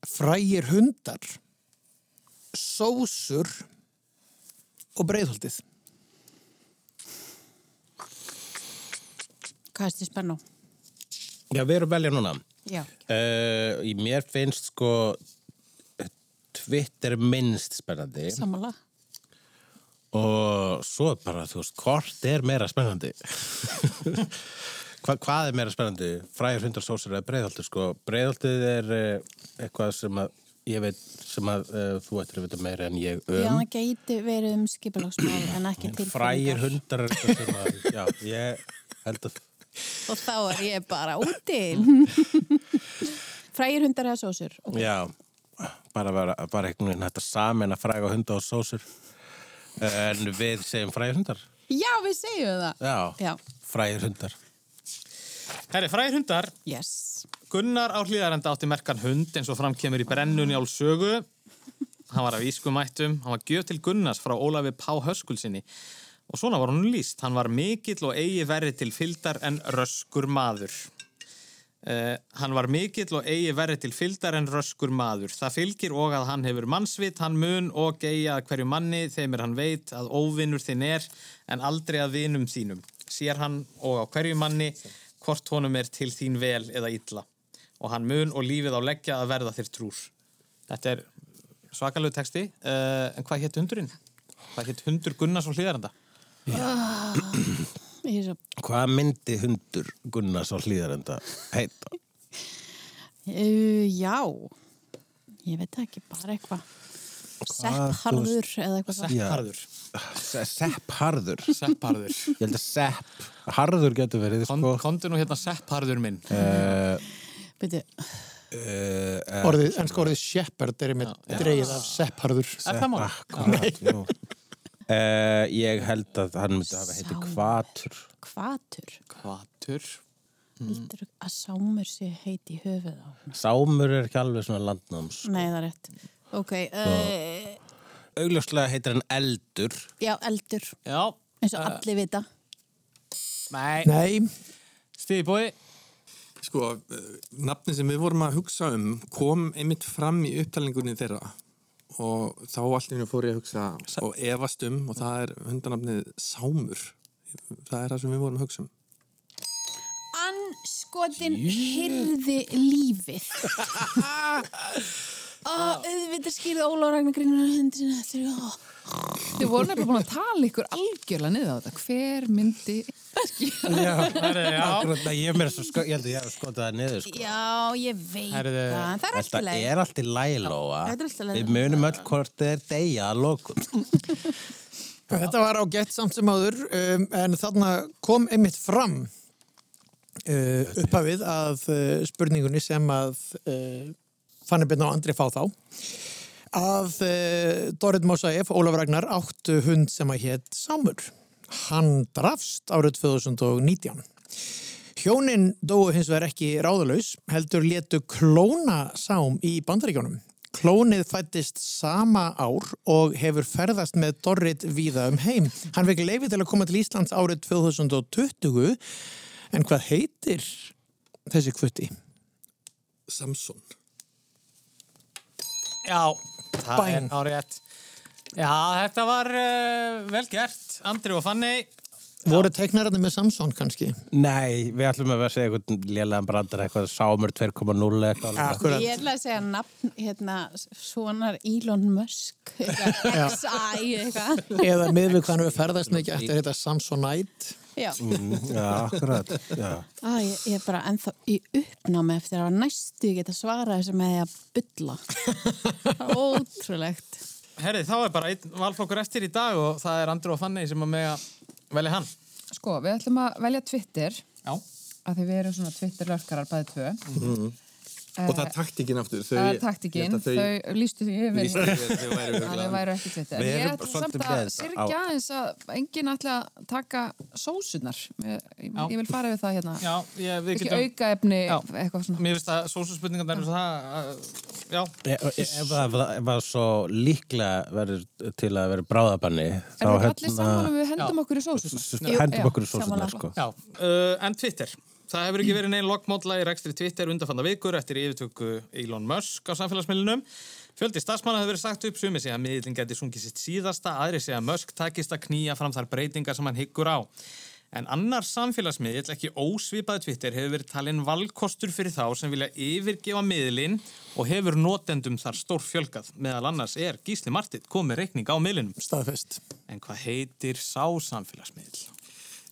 Speaker 2: frægir hundar, sósur og breiðholtið.
Speaker 6: Hvað er þetta spennu?
Speaker 5: Já, við erum að velja núna.
Speaker 6: Já.
Speaker 5: Uh, í mér finnst sko Twitter minnst spennandi
Speaker 6: Samanlega.
Speaker 5: Og svo bara, þú veist, hvort er meira spennandi? Hva, hvað er meira spennandi? Frægir hundar sósur eða breiðholtið sko? Breiðholtið er uh, eitthvað sem að ég veit sem að uh, þú ættir að vita meira en ég
Speaker 6: Já,
Speaker 5: um.
Speaker 6: það gæti verið um skipulagsmál en ekki
Speaker 5: Frægir
Speaker 6: tilfinningar.
Speaker 5: hundar er eitthvað sem að, já, ég held að
Speaker 6: Og þá er ég bara úti. Frægir hundar eða sósur. Ok.
Speaker 5: Já, bara, bara, bara einhvern veginn þetta samin að fræga hunda og sósur. En við segjum frægir hundar.
Speaker 6: Já, við segjum það.
Speaker 5: Já,
Speaker 6: Já.
Speaker 5: frægir hundar.
Speaker 1: Herri, fræðir hundar,
Speaker 6: Yes.
Speaker 1: Gunnar á hlýðarenda átti merkan hund eins og framkemur í brennunni á sögu. Hann var af ískumættum, hann var gjöf til Gunnars frá Ólafi Pá Höskulsinni. Og svona var hún líst, hann var mikill og eigi verri til fylgdar en röskur maður. Uh, hann var mikill og eigi verri til fylgdar en röskur maður. Það fylgir og að hann hefur mannsvit, hann mun og eigi að hverju manni þeim er hann veit að óvinnur þinn er en aldrei að vinum þínum. Sér hann og á hverju manni hvort honum er til þín vel eða illa. Og hann mun og lífið á leggja að verða þér trúr. Þetta er svakalegu texti, uh, en hvað hétt hundurinn? Hvað hétt hundur Gunnars og hlýðarenda?
Speaker 6: Ég er svo,
Speaker 5: Hvað myndi hundur Gunnars á hlýðarenda heita?
Speaker 6: uh, já, ég veit ekki, bara eitthvað. Seppharður eða eitthvað það.
Speaker 1: Seppharður.
Speaker 5: Se- Seppharður.
Speaker 1: Seppharður.
Speaker 5: Ég held að sepp, harður getur verið,
Speaker 1: Kon,
Speaker 5: sko.
Speaker 1: Kondu nú hérna seppharður minn.
Speaker 5: Uh,
Speaker 6: Byrju,
Speaker 5: uh,
Speaker 2: Orðið, ennska orðið shepherd er með dreigið af seppharður.
Speaker 1: Er það mál?
Speaker 5: Jú. Uh, ég held að hann myndi hafa heiti. Kvatur.
Speaker 6: kvatur.
Speaker 1: Kvatur.
Speaker 6: Lítur að sámur sé heiti í höfuð á.
Speaker 5: Sámur er ekki alveg svona landnáms.
Speaker 6: Nei, það er rétt. Ok, uh,
Speaker 5: Augljóslega heitir hann Eldur.
Speaker 6: já, eldur,
Speaker 1: Já.
Speaker 6: eins og allir vita.
Speaker 1: Nei.
Speaker 2: Nei,
Speaker 1: Stíði bói.
Speaker 3: Sko, nafni sem við vorum að hugsa um kom einmitt fram í upptalningunni þeirra og þá henni fór ég að hugsa og efast um og það er hundanafnið Sámur. Það er það sem við vorum að hugsa um.
Speaker 6: Anskotin hyrði lífið. Auðvitað skýrði Óla Ragnar Grínar hendur sinna eftir.
Speaker 4: Þið voru nefnilega búin að tala ykkur algjörlega niður á þetta. Hver myndi...
Speaker 5: Já,
Speaker 1: Herri, já.
Speaker 5: ég, er meira svo sko, ég held að ég hef skotað það niður, sko.
Speaker 6: Já, ég veit það, það er alltaf leið.
Speaker 5: er.
Speaker 6: Þetta er allt í lagi.
Speaker 5: Við munum öll hvort þið er deyja að lokum.
Speaker 2: þetta var á gett samt sem áður um, en þarna kom einmitt fram uh, upphafið að uh, spurningunni sem að uh, Fanny Byrna og Andri fá þá að uh, Dorit Mosaef, Ólaf Ragnar áttu hund sem að hétt Sámur. Hann drafst árið 2019. Hjónin dóu hins vegar ekki ráðalaus, heldur létu klóna sám í bandaríkjónum. Klónið fættist sama ár og hefur ferðast með Dorrit víða um heim. Hann fekk leifi til að koma til Íslands árið 2020, en hvað heitir þessi kvutti?
Speaker 3: Samson.
Speaker 1: Já, það
Speaker 2: Bang.
Speaker 1: er á rétt. Já, þetta var uh, vel gert. Andri og Fanny.
Speaker 2: Voru teiknararnir með Samson kannski?
Speaker 5: Nei, við ætlum að vera að segja eitthvað lélegan brandar, eitthvað Sámur 2.0 eitthvað.
Speaker 2: Akkurat.
Speaker 6: Ég ætla að segja nafn, hérna, svonar Elon Musk, eitthvað, XI, eitthvað.
Speaker 2: Eða miður við hvað hann hefur ferðast mikið eftir þetta Samsonite.
Speaker 6: Já,
Speaker 5: Mm, Já, akkurat. Já.
Speaker 6: Á, ég, ég er bara ennþá í uppnámi eftir að næstu geta svarað þessu með því að bylla. Ótrúlegt.
Speaker 1: Herri, þá er bara einn valflokkur eftir í dag og það er Andri og Fanny sem að mega velja hann.
Speaker 4: Sko, við ætlum að velja Twitter,
Speaker 1: Já.
Speaker 4: að því við erum svona Twitter-lörkarar bæði tvö.
Speaker 3: Og það er taktikinn aftur. Þau,
Speaker 4: Það er taktikinn, þau lístu því yfir.
Speaker 3: lýstu því að þau væru
Speaker 4: að þau
Speaker 3: örugglega-
Speaker 4: væru ekki Twitter.
Speaker 5: Við
Speaker 4: Ég ætla samt að
Speaker 5: þetta
Speaker 4: sirkja
Speaker 5: á-
Speaker 4: eins að enginn ætla að taka sósunar. Ég, ég vil fara við það hérna.
Speaker 1: Já, ég, við
Speaker 4: Ekki
Speaker 1: getum...
Speaker 4: auka efni,
Speaker 1: Já.
Speaker 4: eitthvað svona.
Speaker 1: Mér finnst að sósuspurningarna eru það, uh, já,
Speaker 5: Ef, ef, ef, það svo líklega verður til að vera bráðabanni,
Speaker 4: Er það allir saman og við hendum okkur í sósunar?
Speaker 5: Hendum
Speaker 4: já,
Speaker 5: okkur í sósunar, sko.
Speaker 1: Það hefur ekki verið neinn lokkmódla í rekstri Twitter undanfanna vikur eftir yfirtöku Elon Musk á samfélagsmiðlunum. Fjöldi starfsmanna hefur verið sagt upp sumi sig að miðlinn geti sungið sitt síðasta, aðri segja að Musk takist að knýja fram þar breytingar sem hann hyggur á. En annar samfélagsmiðl, ekki ósvipaði Twitter, hefur verið talinn valkostur fyrir þá sem vilja yfirgefa miðlinn og hefur notendum þar stór fjölgað. Meðal annars er Gísli Martit komið reikning á miðlinnum.
Speaker 2: Staðfest.
Speaker 1: En hvað heitir sá samfélagsmiðl?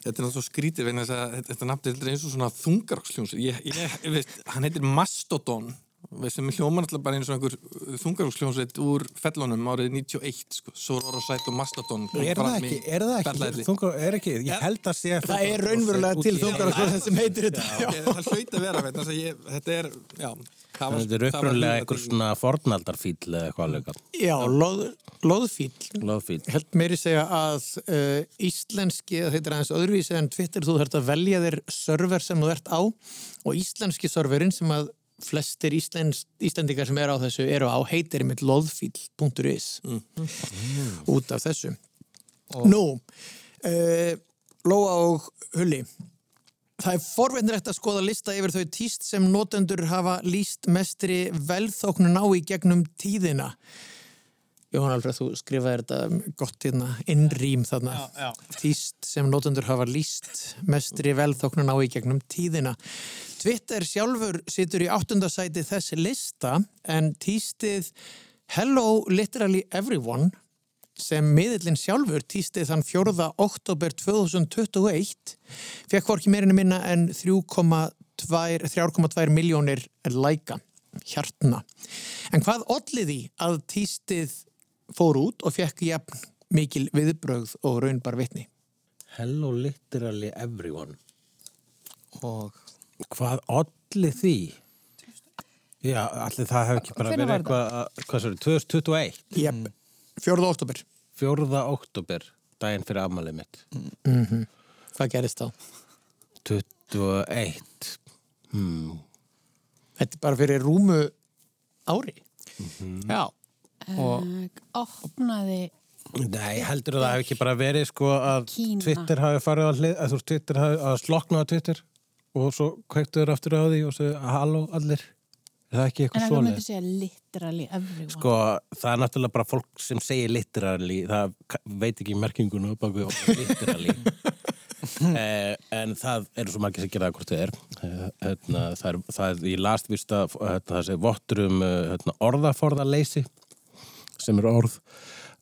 Speaker 3: Þetta er náttúrulega skrítið vegna þess að þetta, þetta nafn er eins og svona þungaroksljóns ég, ég, ég veist, hann heitir Mastodon veist, sem er hljóman alltaf bara eins og einhver þungaroksljónsveit úr fellunum árið 91 sko, Soror og Mastodon
Speaker 5: Er það ekki, er það ekki, þungar, er ekki, ég held að sé
Speaker 2: Það er raunverulega til þungar sem heitir þetta.
Speaker 3: Það hlaut að vera vegna þess að ég, þetta er já, var-
Speaker 5: Þetta er
Speaker 3: hugmyndin.
Speaker 5: einhver svona fornaldarfíl eða eitthvað alveg
Speaker 2: Já, loð, loðfíl.
Speaker 5: Lóðfíl
Speaker 2: held meiri segja að uh, íslenski, þetta er aðeins öðruvísi en Twitter, þú þarft að velja þér server sem þú ert á og íslenski serverinn sem að flestir íslens, íslendingar sem eru á þessu eru á heitir mitt loðfíl.is út af þessu. Nú uh, Lóa og Hulli Það er forveitinrætt að skoða lista yfir þau tíst sem notendur hafa líst mestri velþóknun á í gegnum tíðina Jóhann Alfred, þú skrifaði þetta gott hérna, innrým þarna.
Speaker 1: Já, já.
Speaker 2: Tíst sem notendur hafa líst mestri velþóknun á í gegnum tíðina. Twitter sjálfur situr í áttundasæti þess lista en tístið Hello Literally Everyone sem miðillin sjálfur tístið þann 4. oktober 2021 fekk hvorki meirinu minna en 3,2 miljónir læka hjartna. En hvað olli því að tístið fór út og fekk jafn mikil viðbrögð og raunbar vitni?
Speaker 5: Hello literally everyone
Speaker 1: Og
Speaker 5: Hvað olli því? Já, allir það hefði ekki bara verið eitthvað, að- hvað svo, 2021,
Speaker 2: Jep, 4. oktober.
Speaker 5: 4. oktober, daginn fyrir afmælið mitt.
Speaker 2: Hvað gerist þá?
Speaker 5: 21. Hmm.
Speaker 2: Þetta er bara fyrir rúmu ári.
Speaker 1: já, og
Speaker 6: opnaði
Speaker 5: Nei, heldur það hefði ekki bara verið sko að
Speaker 6: Kína.
Speaker 5: Twitter hafi farið að hlið, að Twitter hafi að slokna á Twitter og svo kveiktu þér aftur á því og svo halló allir. Er það ekki
Speaker 6: en
Speaker 5: eitthvað
Speaker 6: það
Speaker 5: svoleið?
Speaker 6: myndi segja literally everyone
Speaker 5: Sko, það er náttúrulega bara fólk sem segir literally, það veit ekki merkinguna bak við orðið literally. eh, en það eru svo margir sem gera það hvort þið er. Eh, Hérna, það er, það er í last vist að hérna, það sé vottur um eh, hérna, orðaforðaleysi sem er orð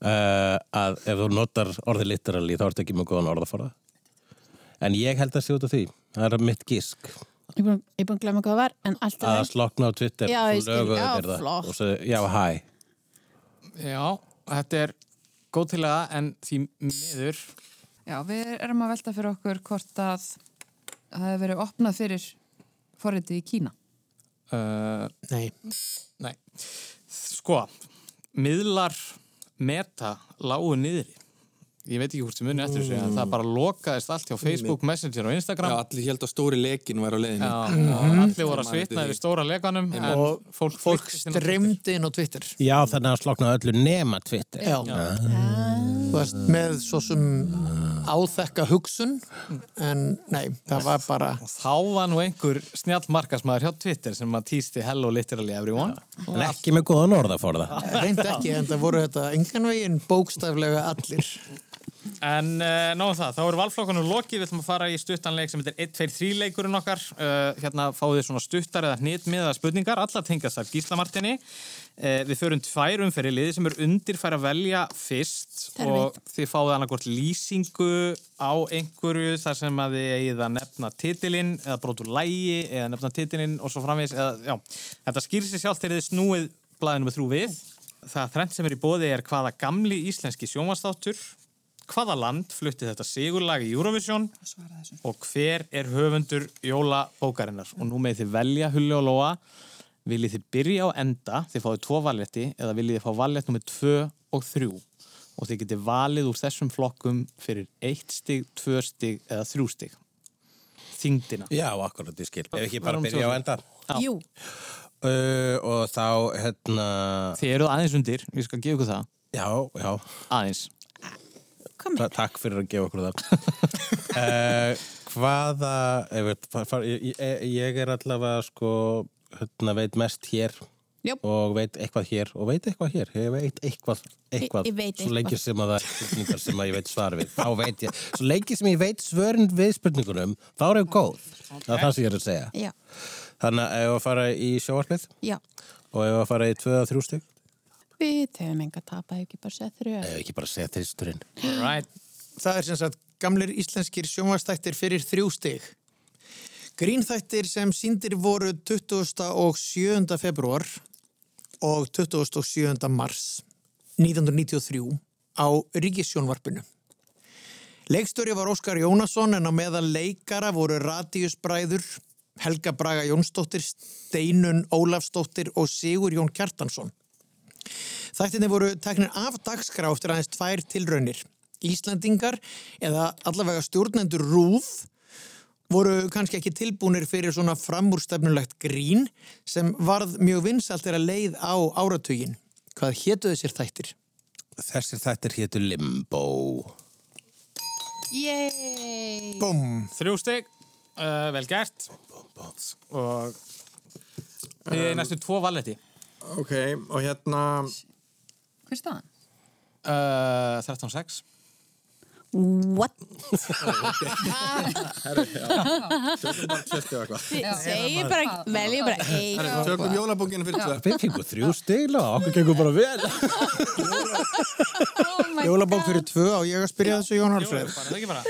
Speaker 5: uh, að ef þú notar orðið literally þá ertu ekki með góðan orðaforða. En ég held að sé út af því. Það er mitt gísk
Speaker 6: Ég er búin- að glemma hvað það var en allt
Speaker 5: að
Speaker 6: er
Speaker 5: slokna á Twitter
Speaker 6: Já, skil. Já,
Speaker 5: það. Og svo, já, hæ.
Speaker 1: já, þetta er góð til að en því miður
Speaker 4: Já, við erum að velta fyrir okkur hvort að það hefur verið opnað fyrir forritið í Kína.
Speaker 1: uh,
Speaker 2: Nei,
Speaker 1: Nei, sko, miðlar meta lágu niðri. Ég veit ekki hvort sem muni eftir þessu, en það bara lokaðist allt hjá Facebook, Messenger og
Speaker 3: Já,
Speaker 1: Instagram.
Speaker 3: allir held að stóri lekin væri á leiðinni
Speaker 1: Já, og allir voru að svitna yfir stóra lekanum en
Speaker 2: og
Speaker 1: fólk,
Speaker 2: fólk
Speaker 1: flyktist inn á Twitter.
Speaker 2: streymdi inn á Twitter.
Speaker 5: Já, þannig að slokna öllu nema Twitter.
Speaker 2: Já. Þú veist, með svo sem áþekka hugsun, en nei, það var bara,
Speaker 1: Þá var nú einhver snjall markasmaður hjá Twitter sem að týsti hello literally everyone.
Speaker 5: En ekki með góðan orðaforða.
Speaker 2: reynd ekki, en það voru þetta engan veginn bókstaflega allir.
Speaker 1: En uh, náðum það, þá eru valflokkanum lokið, við ætlum að fara í stuttanleik sem heitir 1-2-3 leikurinn okkar. Uh, hérna fáið þið svona stuttar eða hnitmiða spurningar, alla tengast þar Gíslamartinni. Uh, við förum tvær umferði liði sem er undir fær að velja fyrst
Speaker 6: Það er
Speaker 1: og þið fáið annarkort lýsingu á einhverju þar sem að þið eigið að nefna titilinn eða brotur lægi eða nefna titilinn og svo framvegis. Eða, þetta skýr sér sjálf þegar þið snúið blaðinu með þrú við. Það þrennt sem er í bóði er hvaða gamli íslenski sjónvastáttur hvaða land flutti þetta sigurlag í Eurovision og hver er höfundur jólabókarinnar? Og nú með þið velja Hulli og Lóa. Viljið þið byrja á enda? Þið fáið tvo valletti eða viljið þið fá vallett nummið 2 og 3 og þið getið valið úr þessum flokkum fyrir 1 stig, 2 stig eða 3 stig. Þingdina
Speaker 5: Já, akkurat, ég skil. Ef ekki bara byrja á enda.
Speaker 1: Já.
Speaker 6: Jú,
Speaker 5: Uh, og þá, hérna,
Speaker 1: þið eruð aðeins undir, ég skal gefa ykkur það.
Speaker 5: Já, já,
Speaker 1: aðeins
Speaker 5: ta takk fyrir að gefa okkur það. uh, hvaða, veit, far, far, ég, ég, ég er allavega, sko, hérna, veit mest hér
Speaker 6: Jöp.
Speaker 5: og veit eitthvað hér og veit eitthvað hér. Ég veit eitthvað, eitthvað,
Speaker 6: Ég- ég veit
Speaker 5: svo lengi
Speaker 6: eitthvað.
Speaker 5: sem að það er spurningar sem að ég veit svar við. Þá veit ég, svo lengi sem ég veit svörin við spurningunum, þá er ég góð. Það er það sem ég er að segja.
Speaker 6: Já,
Speaker 5: Þannig að ef að fara í sjóarlið og ef að fara í 2-3 stygg,
Speaker 6: Við höfum enga tapa, hefur ekki bara sett þrjö
Speaker 5: ef ekki bara segja þristurinn.
Speaker 1: right.
Speaker 2: Það er sem sagt gamlir íslenskir sjónvastættir fyrir þrjú stig. Grínþættir sem síndir voru 20. og 7. februar og 27. mars 1993 á Ríkissjónvarpinu. Leikstöri var Óskar Jónasson en á meðal leikara voru Radius Bræður, Helga Braga Jónsdóttir, Steinun Ólafsdóttir og Sigur Jón Kjartansson. Þættinni voru teknir af dagskrá eftir aðeins tvær tilraunir. Íslandingar eða allavega stjórnendur rúð voru kannski ekki tilbúnir fyrir svona framúrstefnulegt grín sem varð mjög vinsalt er að leið á áratugin. Hvað hétu þessir þættir?
Speaker 5: Þessir þættir hétu Limbo.
Speaker 6: Yey!
Speaker 2: Búm!
Speaker 1: Þrjú stygg, uh, vel gert. Og við um, næstu tvo valetti.
Speaker 3: Ok, og hérna
Speaker 4: Hver er staðan?
Speaker 1: Uh, 13.6.
Speaker 6: What?
Speaker 3: Og
Speaker 6: Segir bara, velji bara eitt.
Speaker 3: Tökum jólabókinu fyrir tvö
Speaker 5: Við fengum þrjú stigla og okkur gengur bara vel.
Speaker 2: Jólabók fyrir tvö á ég að spyrja þessu Jón Alfreð.
Speaker 1: Bara, það ekki bara.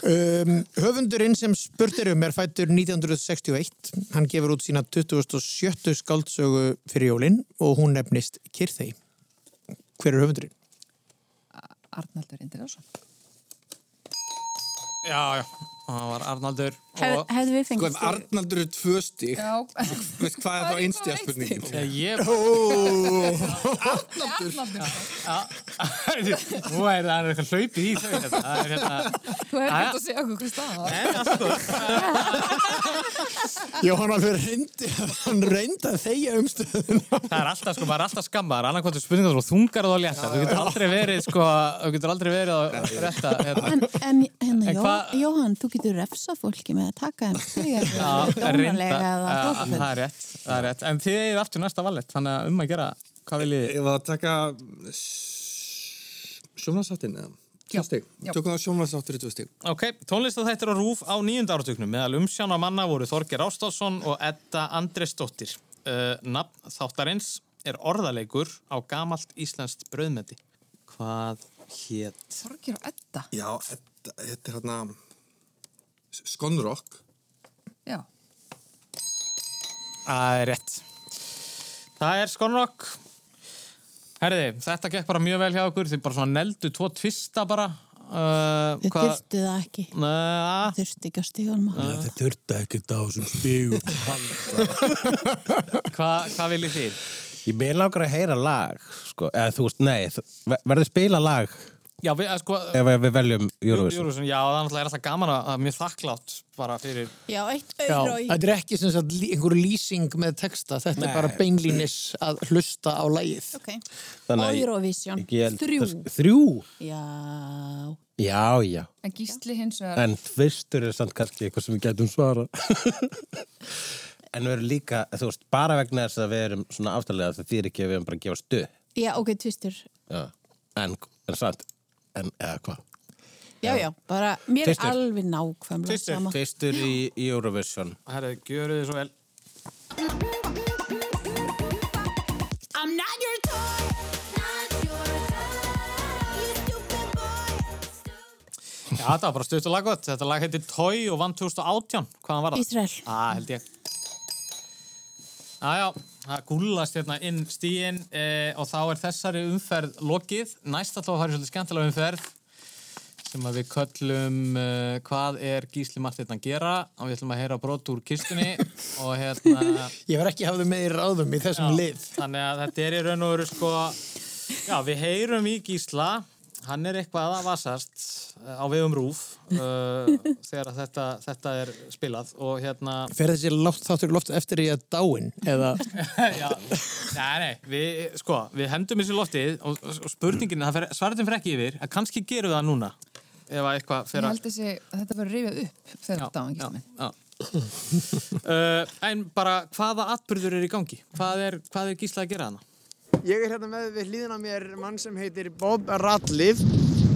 Speaker 2: Um, höfundurinn sem spurt er um er fættur 1961. Hann gefur út sína 27. skáldsögu fyrir jólinn og hún nefnist Kyrþei. Hver er höfundurinn?
Speaker 4: Arnaldur Indriðarsson.
Speaker 1: Já, já. Það var Arnaldur
Speaker 6: Hef,
Speaker 1: og...
Speaker 6: hefðu við
Speaker 3: Sko
Speaker 6: fengið
Speaker 3: ef Arnaldur er tvö stík
Speaker 4: Já.
Speaker 3: Veist hvað er þá einstiga spurningin?
Speaker 1: Ég...
Speaker 4: Arnaldur.
Speaker 1: Nú er það eitthvað hlaupið í þau. hérna. Það er hérna...
Speaker 4: Þú hefði hægt að segja okkur var.
Speaker 1: Allt góð.
Speaker 2: Jóhann Alfreð reyndi, hann reyndi að þegja um stöðuna.
Speaker 1: Það er alltaf, sko, maður er alltaf skammar, annarkvæmstu spurningar og þungar og léttar. Þú getur aldrei verið, sko, þú getur aldrei verið að rétta, hérna.
Speaker 6: En, en hérna,
Speaker 1: hvað-
Speaker 6: Jóhann, þú getur refsa fólki með að taka þeim fyrir dónalega eða hrópaföld.
Speaker 1: það er rétt, það er rétt. En þið eigið aftur næsta vallet, þannig að um að gera, hvað viljið þið?
Speaker 3: Ég var að taka sjónvarsáttin eða? Tvö
Speaker 4: já.
Speaker 3: Tökum það sjónvarsáttur í tvö stík
Speaker 1: Ok, tónlistaþættir á RÚF á nýjunda áratugnum meðal umsjána manna voru Þorger Ástásson og Edda Andresdóttir. Uh, nafn þáttarins er orðaleikur á gamalt íslenskt brauðmeti. Hvað hétt?
Speaker 4: Þorgir og Edda.
Speaker 3: Já, þetta, þetta er hérna Skonrock
Speaker 4: Já.
Speaker 1: Það er rétt. Það er Skonrock. Herði, þetta gekk bara mjög vel hjá okkur. Þið bara svona neldu tvo tvista bara. Uh,
Speaker 6: Þið þurftu það ekki.
Speaker 1: Nei,
Speaker 6: Þurftu ekki að stíðan maður.
Speaker 5: Þetta þurfti ekkert á þessum stigum.
Speaker 1: hvað hva viljið þið?
Speaker 5: Ég með langar að heyra lag, sko. Eða þú veist, nei, verður spila lag
Speaker 1: Já, við, eh, sko,
Speaker 5: ef við veljum Eurovision.
Speaker 1: Já, það er er alltaf gaman að, að mjög þakklátt bara fyrir
Speaker 6: Já, eitt
Speaker 2: Já,
Speaker 6: auðra og
Speaker 2: þetta er ekki sem sagt einhver lýsing með texta, þetta er bara beinlínis að hlusta á lægið.
Speaker 6: Ok.
Speaker 5: Þannig að ég-
Speaker 6: Eurovision. Þrjú.
Speaker 5: Þrjú?
Speaker 6: Já.
Speaker 5: Já, já.
Speaker 4: En Gísli hins vegar.
Speaker 5: En tvistur er samt kannski eitthvað sem við getum svara. en við erum líka, þú veist, bara vegna þess að við erum svona aftalega það þýr ekki að við erum bara að gefa stuð.
Speaker 6: Já, ok, tvistur.
Speaker 5: En, en samt, en eða hvað?
Speaker 6: Já, já, bara mér
Speaker 5: Tvistur.
Speaker 6: er alveg nákvæmlega
Speaker 1: Tvistur.
Speaker 6: sama.
Speaker 5: Tvistur í, í Eurovision.
Speaker 1: Herðu, gjöru þið svo vel
Speaker 7: I'm not your toy, not your toy, you stupid boy.
Speaker 1: Já, þetta var bara stutt og laggott Þetta lag heitir Toy og vann 2018 Hvaðan var það?
Speaker 6: Ísrael.
Speaker 1: Já, held ég Já, já, það gúllast hérna inn stíin eh, og þá er þessari umferð lokið. Næst alltaf að fara í svolítið skemmtilega umferð sem við köllum uh, hvað er Gísli Martin að gera og við ætlum að heyra brot úr kistunni og hérna
Speaker 2: Ég var ekki hafði með í ráðum í þessum lið.
Speaker 1: Þannig að þetta er í raun og veru sko Já, við heyrum í Gísla Hann er eitthvað að vasast eh, á vegum rúf uh, þegar að þetta, þetta er spilað og hérna
Speaker 2: Fer þessi loft, þáttur í loft eftir í að dáin eða
Speaker 1: já, nei, nei, við, sko, við hendum þessu loftið og, og spurningin, svaratum fyrir ekki yfir að kannski gerum við það núna ef að eitthvað
Speaker 4: Ég
Speaker 1: fer að
Speaker 4: held þessi að þetta verður rifjað upp þegar þetta áðan
Speaker 1: já,
Speaker 4: Gísli minn.
Speaker 1: já. uh, En bara hvaða atbyrður er í gangi? Hvað er, hvað er Gísla að gera hana?
Speaker 8: Ég er hérna með við hlýðina mér mann sem heitir Bob Ratliff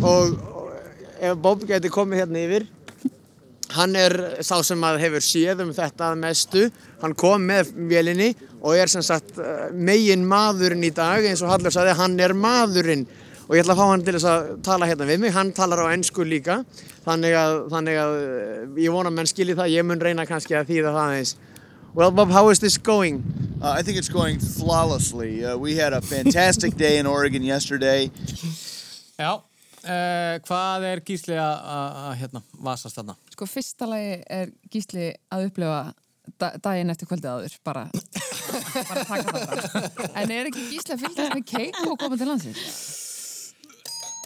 Speaker 8: og, og ef Bob geti komið hérna yfir hann er sá sem að hefur séð um þetta mestu. Hann kom með vélinni og er sem sagt eh, megin maðurinn í dag eins og Hallur sagði hann er maðurinn. Og ég ætla að fá hann til þess að tala hérna við mig, hann talar á ennsku líka. Þannig að, þannig að eh, ég vona menn skilji það, ég mun reyna kannski að þýða það aðeins. Well Bob, how is this going?
Speaker 9: Uh, I think it's going flawlessly. Uh, we had a fantastic day in Oregon yesterday.
Speaker 1: Já, uh, hvað er gísli að, hérna, vasast þarna?
Speaker 4: Sko, fyrsta lagi er gísli að upplifa da daginn eftir kvöldið áður, bara, bara taka þetta. En er ekki gísli að fylgja með keik og koma til landsins?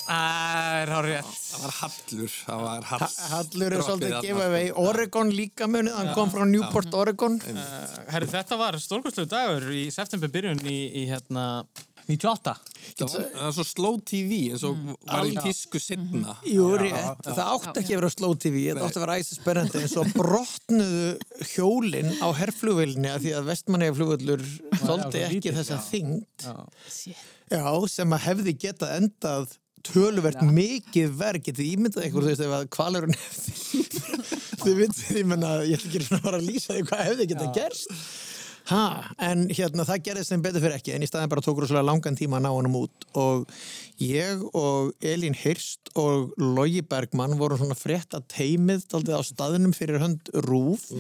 Speaker 1: Það er hár rétt.
Speaker 3: Það var Hallur, það var Hall.
Speaker 2: Hallur er svolítið
Speaker 3: Droppið
Speaker 2: gefa vei Oregon líka munið, hann kom frá Newport, Oregon.
Speaker 1: Uh, herri, þetta var stórkostlegu dagur í september byrjun í, í hérna 98.
Speaker 3: Það var, það var svo slow TV eins og var í tísku setna.
Speaker 2: Jú, rétt, það átti ekki að vera slow TV þetta átti að vera æsið spennandi en svo brotnuðu hjólin á herflugvelinni að því að vestmanniða flugvöllur þóldi ekki þessa
Speaker 1: Já. Já,
Speaker 2: sem að hefði getað endað töluvert mikið verð getið ímyndað ykkur, þú veist, ef kvalurinn þið vitið, ég menna ég ætla ekki svona að lýsa því hvað hefði getað gerst. Ha, en hérna það gerðist sem betur fyrir ekki, en í staðin bara tókur svolítið langan tíma að ná honum út. Og ég og Elín Hirst og Logi Bergmann vorum svona frétt að teimið á staðinum fyrir hönd Rúf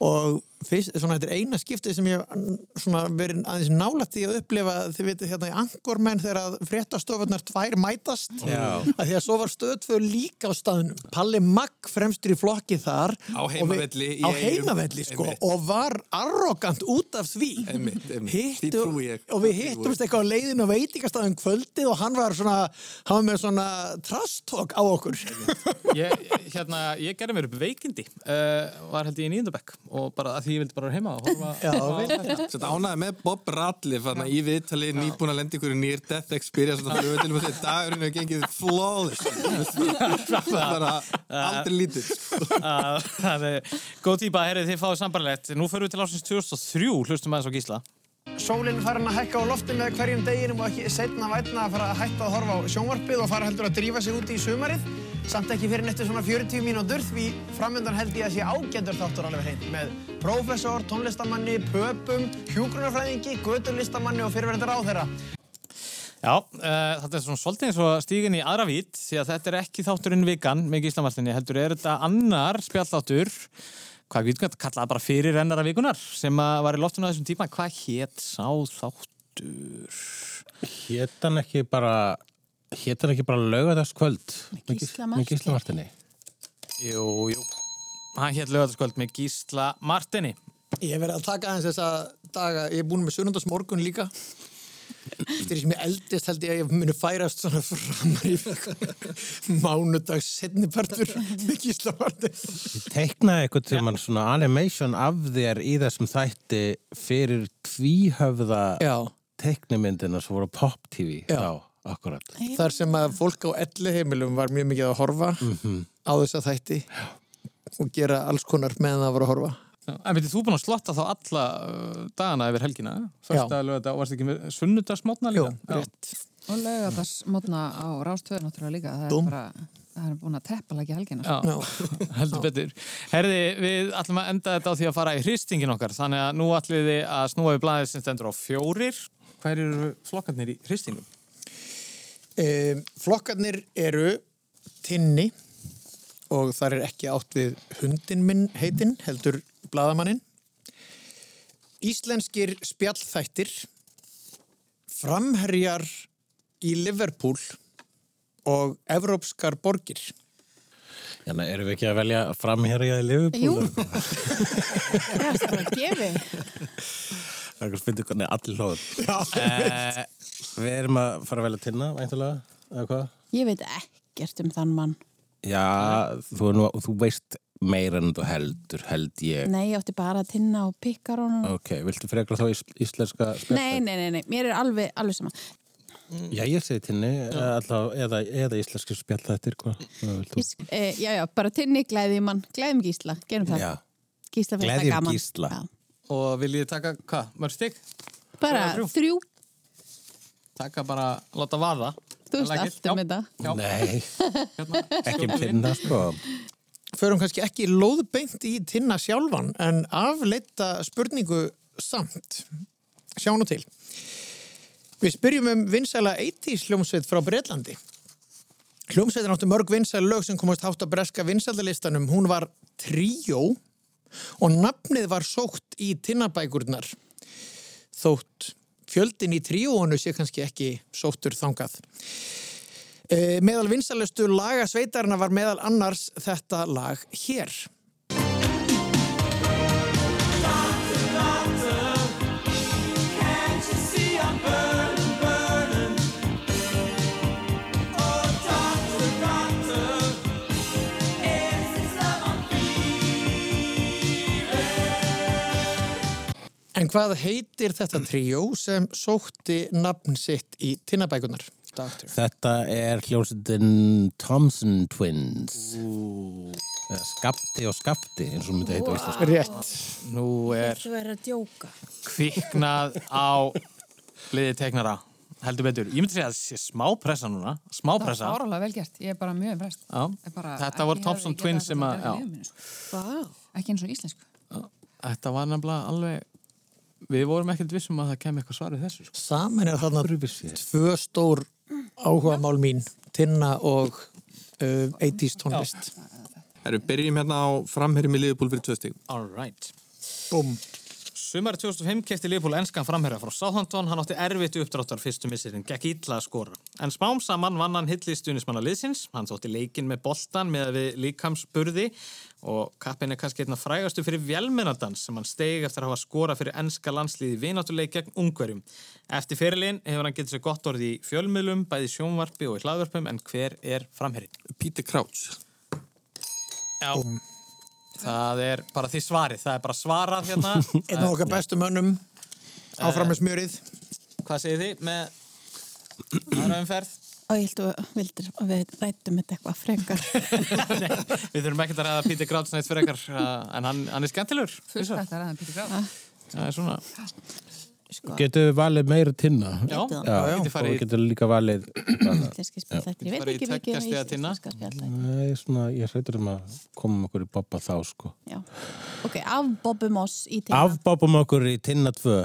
Speaker 2: og fyrst, svona þetta er eina skiptið sem ég hef svona verið aðeins nálægt því að upplifa þið veitir hérna í angormenn þegar að fréttastofunar tvær mætast. Að því að svo var stöðtvöð líka á staðnum. Palli Magg fremstur í flokki þar
Speaker 3: Á
Speaker 2: við-
Speaker 3: heimavelli í
Speaker 2: á heimavelli sko og var arrogant út af því.
Speaker 3: Einmitt, einmitt.
Speaker 2: Hittu, og við hittumst eitthvað á leiðinu og veitingastæðum kvöldið og hann var svona hann var með svona trastok á okkur.
Speaker 1: Ég, hérna, ég gerði mér upp veikindi, uh, var held ég í nýjöndabekk og bara að því ég vildi bara heima og horfa
Speaker 2: Já,
Speaker 1: á
Speaker 2: vel.
Speaker 1: þetta.
Speaker 3: Ánæði með Bob Radliff þarna í viðtali nýbúin að lenda ykkur í Near Death Experience og það fyrir að dagurinn hefur gengið er bara aldrei lítið
Speaker 1: Það er góð típa, herrið þið fáið sambarlegt. Nú förum við til ásins 2003, hlustum aðeins á Gísla.
Speaker 8: Sólinn farin að hækka á lofti með hverjum deginum og ekki setna vætna að fara að hætta að horfa á sjónvarpið og fara heldur að drífa sig úti í sumarið. Samt ekki fyrir nettu svona 40 mínútur því framöndan held ég að sé ágættur þáttur alveg hreint með prófessor, tónlistamanni, pöpum, hjúgrunarfræðingi, göturlistamanni og fyrirverðandi ráðherra.
Speaker 1: Já, uh, þetta er svona svolítið eins og stígin í aðra vít, því að þetta er ekki þátturinn vikan með Gíslamartinni, heldur er þetta annar spjallþáttur, hvað við getum kallað bara fyrir rennara vikunar, sem að var í loftinu á þessum tíma, hvað hétt sá þáttur?
Speaker 5: Hét hann ekki bara Hét hann ekki bara laugardagskvöld
Speaker 6: Með Gísla
Speaker 5: Gísla Martini.
Speaker 1: Jú, jú, hann hétt lögataskvöld með Gísla Martinni.
Speaker 2: Ég hef verið að taka aðeins þessa daga, ég er búin með sunnundagsmorgun líka. Eftir því sem ég eldist held ég að ég muni færast svona framar í mánudags setnipartur með gíslapartin.
Speaker 5: Ég teiknaði eitthvað til mann svona animation af þér í þessum þætti fyrir tvíhöfða
Speaker 2: Já,
Speaker 5: teiknumyndina sem voru á Pop TV
Speaker 2: Já.
Speaker 5: þá, akkurat
Speaker 2: þar sem að fólk á elli heimilum var mjög mikið að horfa á þessa þætti og gera alls konar meðan það var að horfa.
Speaker 1: Já, En veitir, þú er búin að slotta þá alla uh, dagana yfir helgina, fyrsta lögata og varst ekki með sunnudagsmótna
Speaker 2: Jú,
Speaker 1: líka?
Speaker 2: rétt.
Speaker 4: Og laugardagsmótna á Rástöður náttúrulega líka. Það
Speaker 2: Dúm.
Speaker 4: er bara, það er búin að teppa ekki helgina.
Speaker 1: Já,
Speaker 2: Já.
Speaker 1: heldur betur. Herði, við ætlum að enda þetta á því að fara í hristingin okkar, þannig að nú ætlum við að snúa við blaðið sem stendur á fjórir. Hver eru flokkarnir í hristingum?
Speaker 2: Um, flokkarnir eru tinni og þar er ekki átt við hundin minn heitinn, heldur blaðamanninn. Íslenskir spjallþættir, framherjar í Liverpool og evrópskar borgir.
Speaker 5: Þannig Hérna, erum við ekki að velja framherja í Liverpool
Speaker 6: Jú. Það er bara að gefi.
Speaker 5: Það er ekki að finna hvernig allir hlóður eh, Við erum að fara að velja tinna væntulega, eða hvað?
Speaker 6: Ég veit ekkert um þann mann.
Speaker 5: Já, þú, nú, þú veist meira en þú heldur, held ég
Speaker 6: Nei, ég átti bara að tinna og pikkar honum.
Speaker 5: Ok, viltu frekar þá ís, íslenska spjall?
Speaker 6: Nei, nei, nei, nei, mér er alveg, alveg sama.
Speaker 5: Já, ég segi tinni, eða, eða, eða íslenski spjall þetta hvað,
Speaker 6: e, já, já, bara tinni, glæði mann, glæðum gísla, gerum það.
Speaker 5: Já,
Speaker 6: Gísla fyrir það
Speaker 5: Gleðjum
Speaker 6: gaman.
Speaker 5: Gísla.
Speaker 6: Já.
Speaker 1: Og viljið þið taka, hvað, mörg stygg?
Speaker 6: Bara
Speaker 1: Þrjú. Taka bara, láta vaða.
Speaker 6: þú veist allt um þetta.
Speaker 1: Já.
Speaker 5: nei,
Speaker 1: Hérna,
Speaker 5: ekki um tinna, sko
Speaker 2: Förum kannski ekki lóðbeint í tinna sjálfan en afleita spurningu samt. Sjá nú til. Við spyrjum um vinsæla 80s hljómsveit frá Breitlandi. Hljómsveitin áttu mörg vinsæl lög sem komast hátt á breska vinsældalistanum. Hún var Tríó og nafnið var sótt í tinnabækurnar. Þótt fjöldin í tríónu sé kannski ekki sóttur þangað. E, meðal vinsælustu laga sveitarna var meðal annars þetta lag hér. En hvað heitir þetta tríó sem sótti nafn sitt í tinnabækunar? Doctor.
Speaker 5: Þetta er hljómsveitin Thompson Twins. Eða Skapti og Skapti, eins og myndi heita á íslensku.
Speaker 2: Rétt.
Speaker 1: Nú er kviknað á liði teknara. Heldur betur. Ég myndi segja að það sé smá pressa núna. Smá
Speaker 4: Það var
Speaker 1: pressa.
Speaker 4: áralega vel gert, ég er bara mjög bara
Speaker 1: Þetta voru Thompson Twins sem að,
Speaker 4: mínu, sko. Ekki eins og íslensku.
Speaker 1: Þetta var nefnilega alveg, við vorum ekkert vissum að það kem eitthvað svarið þessu. Sko.
Speaker 2: Saman er þarna tvö stór áhugamál mín, tinna og uh, 80s tónlist.
Speaker 3: Herru, byrjum hérna á framherjum í liðbúl fyrir tvö stík.
Speaker 1: All right.
Speaker 2: Búm.
Speaker 1: Sumari 2005 kefti Liverpool enskan framherja frá Southampton, hann átti erfitt uppdráttar fyrstu missirinn, gekk illa að skora. En smám saman vann hann hilli stunismanna liðsins, hann þótti leikinn með boltan með við líkamsburði og kappin er kannski einna frægastu fyrir vélmennadans sem hann steig eftir að hafa skora fyrir enska landsliði vináttuleik gegn ungverjum. Eftir fyrirlin hefur hann getið sér gott orði í fjölmiðlum, bæði sjónvarpi og í hlaðvörpum, en hver er framherjinn?
Speaker 3: Peter Crouch.
Speaker 1: Já. Það er bara því svarið, það er bara svarað hérna.
Speaker 2: Einn af okkar bestu mönnum, áfram með smjörið.
Speaker 1: Hvað segir þið með aðra umferð?
Speaker 6: Og ég held að að við rættum þetta eitthvað frekar.
Speaker 1: Við þurfum ekkert að ræða Pítur Gráts neitt fyrir ekkar, en hann, hann er skemmtilegur. Það er svona,
Speaker 5: Getur við valið meira tinna?
Speaker 1: já,
Speaker 5: Já,
Speaker 1: já,
Speaker 5: og
Speaker 1: getur farið í
Speaker 5: getur líka valið
Speaker 6: Íslenski spjallættir. Ég veit
Speaker 1: Bara í
Speaker 6: ekki mikið
Speaker 1: tveggja
Speaker 6: um
Speaker 1: stiga tinna.
Speaker 5: Nei, svona, ég hrættur um að koma með okkur í Bobba þá sko.
Speaker 6: Já. Ok, af Bobby Moss í tinna.
Speaker 5: Afbobum okkur í tinna 2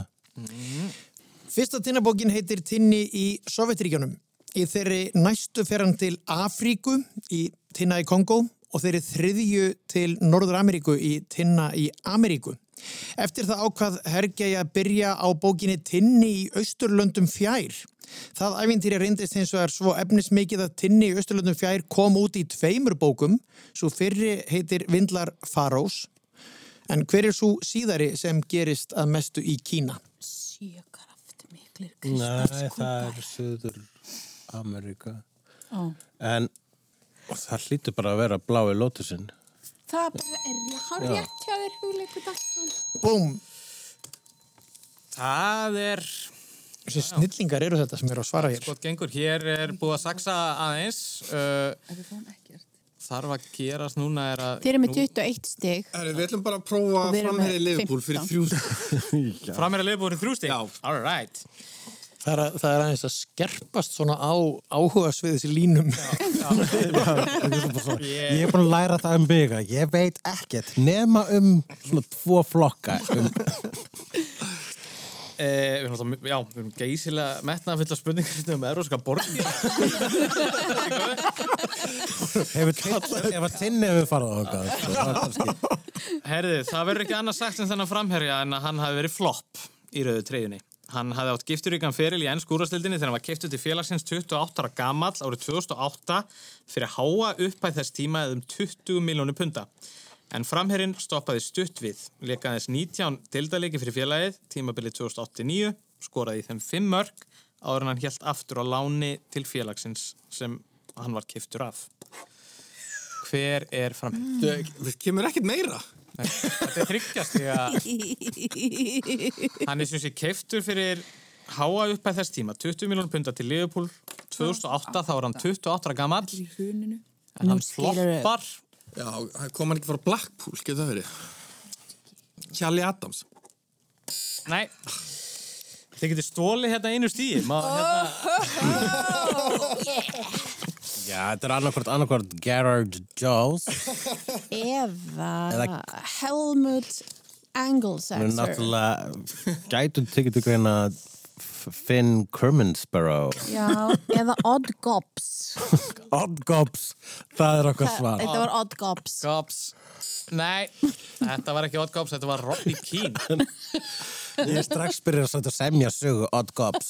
Speaker 2: Fyrsta tinnabókin heitir Tinni í Sovjetríkjunum. Í þeirri næstu fer hann til Afríku í Tinna í Kongo og þeirri þriðju til Norður Ameríku í Tinna í Ameríku. Eftir það ákvað Hergei að byrja á bókinni Tinni í Austurlöndum fjær. Það æfintýri reyndist eins og er svo efnismikið að Tinni í Austurlöndum fjær kom út í tveimur bókum, svo fyrri heitir Vindlar Farós. En hver er svo síðari sem gerist að mestu í Kína?
Speaker 6: Sjökraft miklir
Speaker 5: Nei, það er Suður Amerika
Speaker 6: Ó.
Speaker 5: En það hlýtur bara að vera blái lótusinn
Speaker 6: Það bara er ég har rétt hjá þér hugleiku dagsson.
Speaker 2: Búm!
Speaker 1: Það er,
Speaker 2: Þessi snillingar eru þetta sem eru að svara hér.
Speaker 1: gott gengur, hér er búið að saksa aðeins. Uh, þarf að gerast núna er að...
Speaker 6: Þeir eru með 21 stig.
Speaker 3: Herru, við ætlum bara að prófa
Speaker 6: Og
Speaker 3: framherji
Speaker 6: með
Speaker 3: liðbúl fyrir
Speaker 6: 15.
Speaker 3: þrjú stík.
Speaker 1: Framherja liðbúið þrjú stík?
Speaker 3: Já.
Speaker 1: All right.
Speaker 2: Það er, að, það er aðeins að skerpast svona á áhuga svið þessi línum.
Speaker 5: Ég er búin að læra það um byggja Ég veit ekkert nema um svona tvo flokka um,
Speaker 1: Eh, við erum já, erum geysilega metnað fulla spurningar um eróska borgi.
Speaker 5: Hefur tinni Ef að tinni hefur farið á það er
Speaker 1: Herði, það verður ekki annað sagt sem þennan framherja en að hann hafi verið flopp í rauðu treyjunni. Hann hafði átt gifturíkan feril í enn skúrastildinni þegar hann var kiptið til félagsins 28 ára gamall árið 2008 fyrir að háa upphæð þess tíma eða um 20 miljónu punta. En framherrin stoppaði stutt við, lekaðis 19 dildaleiki fyrir félagið, tímabilið 2089, skoraði í þeim 5 mörg áður en hann helt aftur á láni til félagsins sem hann var kiptur af. Hver er framherrin?
Speaker 3: Það kemur ekkert meira.
Speaker 1: Þetta er þryggjast því að hann er sem sé keiftur fyrir háa upphæð þess tíma. 20 miljónur punta til Liverpool. 2008, þá er hann 28 ára gamall.
Speaker 4: Í hruninu.
Speaker 1: en hann floppar.
Speaker 3: Já, hann kom hann ekki frá Blackpool, getur það verið. Charlie Adams.
Speaker 1: Nei. Þið getur stólið hérna einu stíi. Má, hérna,
Speaker 5: Já, þetta er annarkvort Gerard Jones
Speaker 6: Eða
Speaker 5: Eða-
Speaker 6: Helmut
Speaker 5: erum
Speaker 6: Angelsaxer.
Speaker 5: náttúrulega gætum tekið til greina Finn Kermansborough.
Speaker 6: Já, eða Odd Gobs.
Speaker 5: Odd Gobs, það er okkar svar.
Speaker 6: Þetta var Odd Gobs.
Speaker 1: Gobs. Nei, þetta var ekki Odd Gobs, þetta var Robbie Keane.
Speaker 5: Ég er strax byrjað að setja semja sögu Odd Gobs.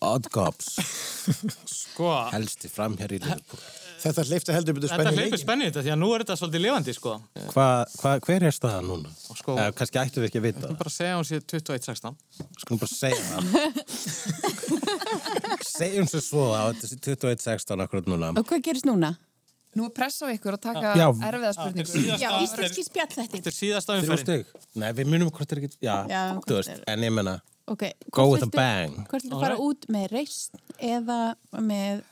Speaker 5: Odd Gobs,
Speaker 1: Sko,
Speaker 5: helsti fram hér í Liverpool.
Speaker 2: Þetta hleypti heldur betur
Speaker 1: þetta
Speaker 2: spennu
Speaker 1: hleypur
Speaker 2: leikin.
Speaker 1: spennið þetta því að nú er þetta svolítið lifandi, sko.
Speaker 5: Hva, hva, hver er staðan núna?
Speaker 1: sko-
Speaker 5: Eða, kannski ættum við ekki að vita.
Speaker 1: Ég bara segja hún sér 21.16.
Speaker 5: Skulum bara segja það. Segjum svo svo að þetta sé 21.16 akkurat núna.
Speaker 6: Og hvað gerist núna?
Speaker 4: Nú er press á ykkur að taka
Speaker 5: Já.
Speaker 4: erfiða spurningu.
Speaker 1: síðasta-
Speaker 6: Já, íslenski spjall þetta.
Speaker 1: Þetta er síðasta
Speaker 5: Þrjú
Speaker 1: umferðin.
Speaker 5: Nei, við munum hvort er ekki, já,
Speaker 6: Já,
Speaker 5: þú veist,
Speaker 6: er-
Speaker 5: en ég menna,
Speaker 6: Ok,
Speaker 5: Go with a bang.
Speaker 6: Hvort viltu fara út með reist eða með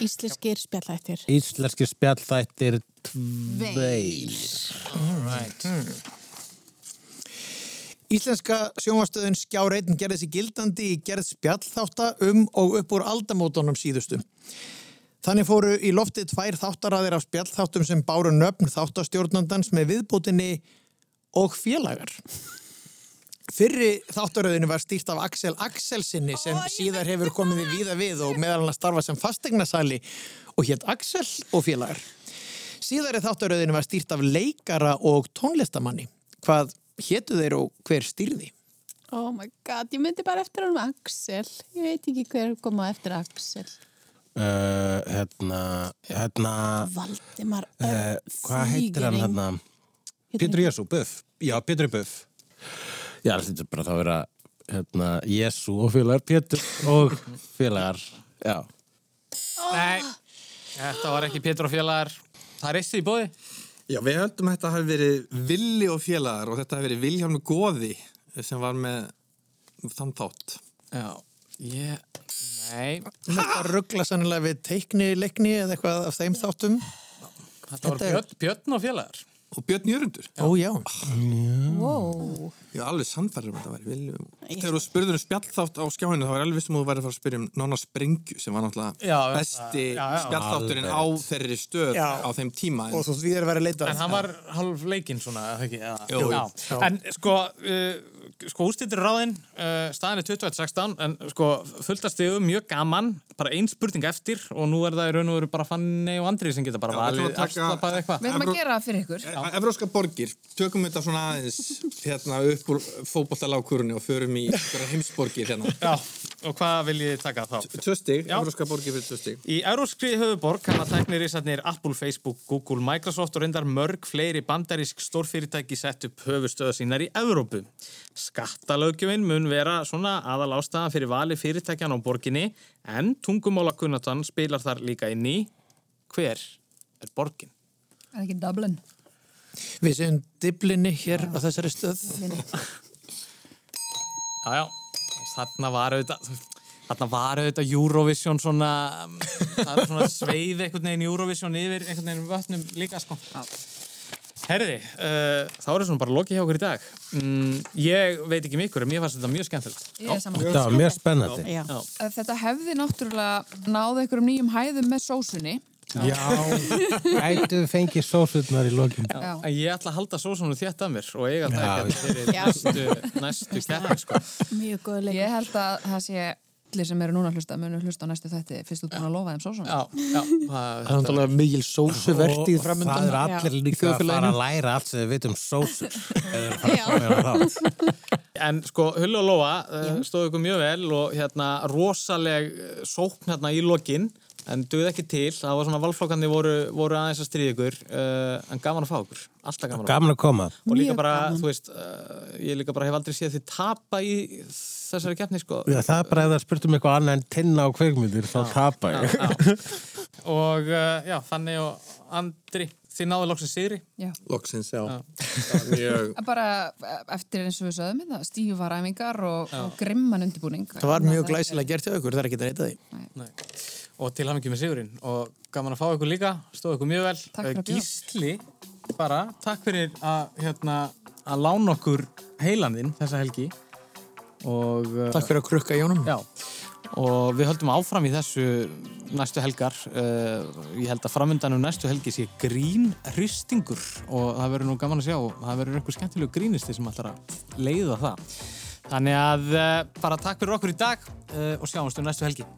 Speaker 6: íslenskir spjallhættir?
Speaker 5: íslenski spjallþættir tveir.
Speaker 2: Íslenska sjónvastöðun Skjár 1 gerði sig gildandi í gerð spjallþátta um og upp úr aldamótonum síðustu. Þannig fóru í loftið tvær þáttaraðir af spjallþáttum sem báru nöfn þáttastjórnandans með viðbútinni og félagar. Fyrri þáttaröðinu var stýrt af Axel Axelsinni sem síðar hefur komið við víða við og meðal hann að starfa sem fastegnasali og hétt Axel og félagar. Síðari þáttaröðinu var stýrt af leikara og tónlistamanni. Hvað hétu þeir og hver stýrði?
Speaker 6: Oh my god, ég myndi bara eftir hann Axel. Ég veit ekki hver kom á eftir Axel.
Speaker 5: Uh, hérna, hérna,
Speaker 6: Valdimar
Speaker 5: uh, hvað heitir hann hérna? Pétur Jésu, Buff. Já, Pétur Buff. Já, þetta er bara þá að vera hérna, Jésu og félagar, Pétur og félagar, já.
Speaker 1: Nei, þetta var ekki Pétur og félagar. Það er eitt í bóði.
Speaker 3: Já, við höldum að þetta hafi verið Villi og félagar og þetta hafi verið Vilhjálmur Góði sem var með þann þátt.
Speaker 1: Já, ég... Nei,
Speaker 2: Þetta ruggla sannilega við teikni, leikni eða eitthvað af þeim þáttum.
Speaker 1: þetta var Björn, Björn og félagar.
Speaker 3: Og Björn Jörundur.
Speaker 2: Ó já.
Speaker 6: Wow.
Speaker 3: Ég var alveg sannfæður um að þetta væri Villi. Þegar þú spurður um spjallþátt á skjáinu þá var ég alveg vissum að þú væri að fara að spyrja um Nonna Sprengju sem var náttúrulega
Speaker 1: Já,
Speaker 3: besti
Speaker 1: já, já.
Speaker 3: spjallþátturinn á þeirri stöð
Speaker 2: Já.
Speaker 3: á þeim tíma.
Speaker 2: Og þú því þeir verið leitað.
Speaker 1: En hann var halv leikinn svona, ekki? En sko, uh, sko ústýttir ráðinn, uh, staðin er 21.16, en sko fulltast stegum, mjög gaman, bara ein spurning eftir og nú er það í raun og veru bara Fanny og Andri sem geta bara valið
Speaker 3: að
Speaker 1: afslapað eitthvað.
Speaker 4: Við
Speaker 3: Evro-
Speaker 4: að gera það fyrir ykkur.
Speaker 3: E- Evróska borgir, tökum þetta svona aðeins hérna upp úr fótbollalákurunni og förum í heimsborgir hérna.
Speaker 1: Já, og hvað vil ég taka þá?
Speaker 3: Tvö stig,
Speaker 1: Já.
Speaker 3: Evróska borgir fyrir tvö stig.
Speaker 1: Í euróskri höfuborg kannar tæknir ísatnir Apple, Facebook, Google, Microsoft og reyndar mörg fleiri bandarísk stórfyrirtæki sett upp höfustöða sínar í Evrópu. Skattalöggjöfin mun vera svona aðal ástæðan fyrir vali fyrirtækjan á borginni en tungumálakunnatan spilar þar líka inn í hver er borgin?
Speaker 4: Er það ekki Dublin?
Speaker 2: Við séum diblinni hér á þessari stöð.
Speaker 1: Já, já, þarna var auðvitað, þarna var auðvitað Eurovision svona, um, það er svona sveið einhvern veginn Eurovision yfir einhvern veginn vötnum líka, sko. Herði, uh, þá er það bara lokið hjá okkur í dag. Mm, ég veit ekki mikkur, en mér fannst þetta mjög skemmtilegt.
Speaker 4: Ég er.
Speaker 5: Það var mjög spennandi.
Speaker 6: Já.
Speaker 1: Já.
Speaker 4: Þetta hefði náttúrulega náðu einhverjum nýjum hæðum með sósunni.
Speaker 5: Já, við fengið sósutnar í lokin.
Speaker 4: Já.
Speaker 1: En ég ætla að halda sósunum þétt að mér og eiga það ekki fyrir
Speaker 6: Já.
Speaker 1: næstu, næstu keppni, sko.
Speaker 6: Mjög góð leik.
Speaker 4: Ég held að það sé allir sem eru núna að hlusta munu hlusta á næstu þætti fyrst út búin að lofa þeim sósunni.
Speaker 1: Já, já.
Speaker 2: Það er náttúrulega mikil sósuvertið framöndan.
Speaker 5: það er allir líka að fara að læra allt sem við vitum sósur.
Speaker 1: En sko, Hull og Lóa uh, stóðu ykkur mjög vel og hérna rosaleg eh, sókn hérna í lokin en duð ekki til, það var svona valflokkandi voru, voru aðeins að stríða ykkur uh, en gaman að fá ykkur, alltaf gaman að fá
Speaker 5: Gaman að koma.
Speaker 1: og líka bara,
Speaker 6: gaman.
Speaker 1: þú veist uh, ég líka bara hef aldrei séð þið tapa í þessari keppni sko
Speaker 5: Já, það er bara ef það spurtum eitthvað annað en tinna á kveikmyndir, þá tapa ég.
Speaker 1: og uh, já, þannig og Andri, þið náðu loksins sigri
Speaker 4: Já.
Speaker 3: Loksins, já. Það var Mjög...
Speaker 4: Bara eftir eins og við sögðum þetta, stífar æfingar og, og grimman undirbúning.
Speaker 2: Það var mjög glæsilega gert hjá ykkur, það er ekki
Speaker 1: og til hafingi með sigurinn og gaman að fá ykkur líka, stóðu ykkur mjög vel
Speaker 4: bjóða.
Speaker 1: Gísli, bara, takk fyrir að, hérna, að lána okkur heilan þinn þessa helgi og uh,
Speaker 2: Takk fyrir að krukka í honum.
Speaker 1: Já, og við höldum áfram í þessu næstu helgar. Uh, ég held að framöndan um næstu helgi sé grín hristingur og það verður nú gaman að sjá. Það verður einhver skemmtilegu grínisti sem ætlar að leiða það. Þannig að uh, bara takk fyrir okkur í dag uh, og sjáumst um næstu helgi.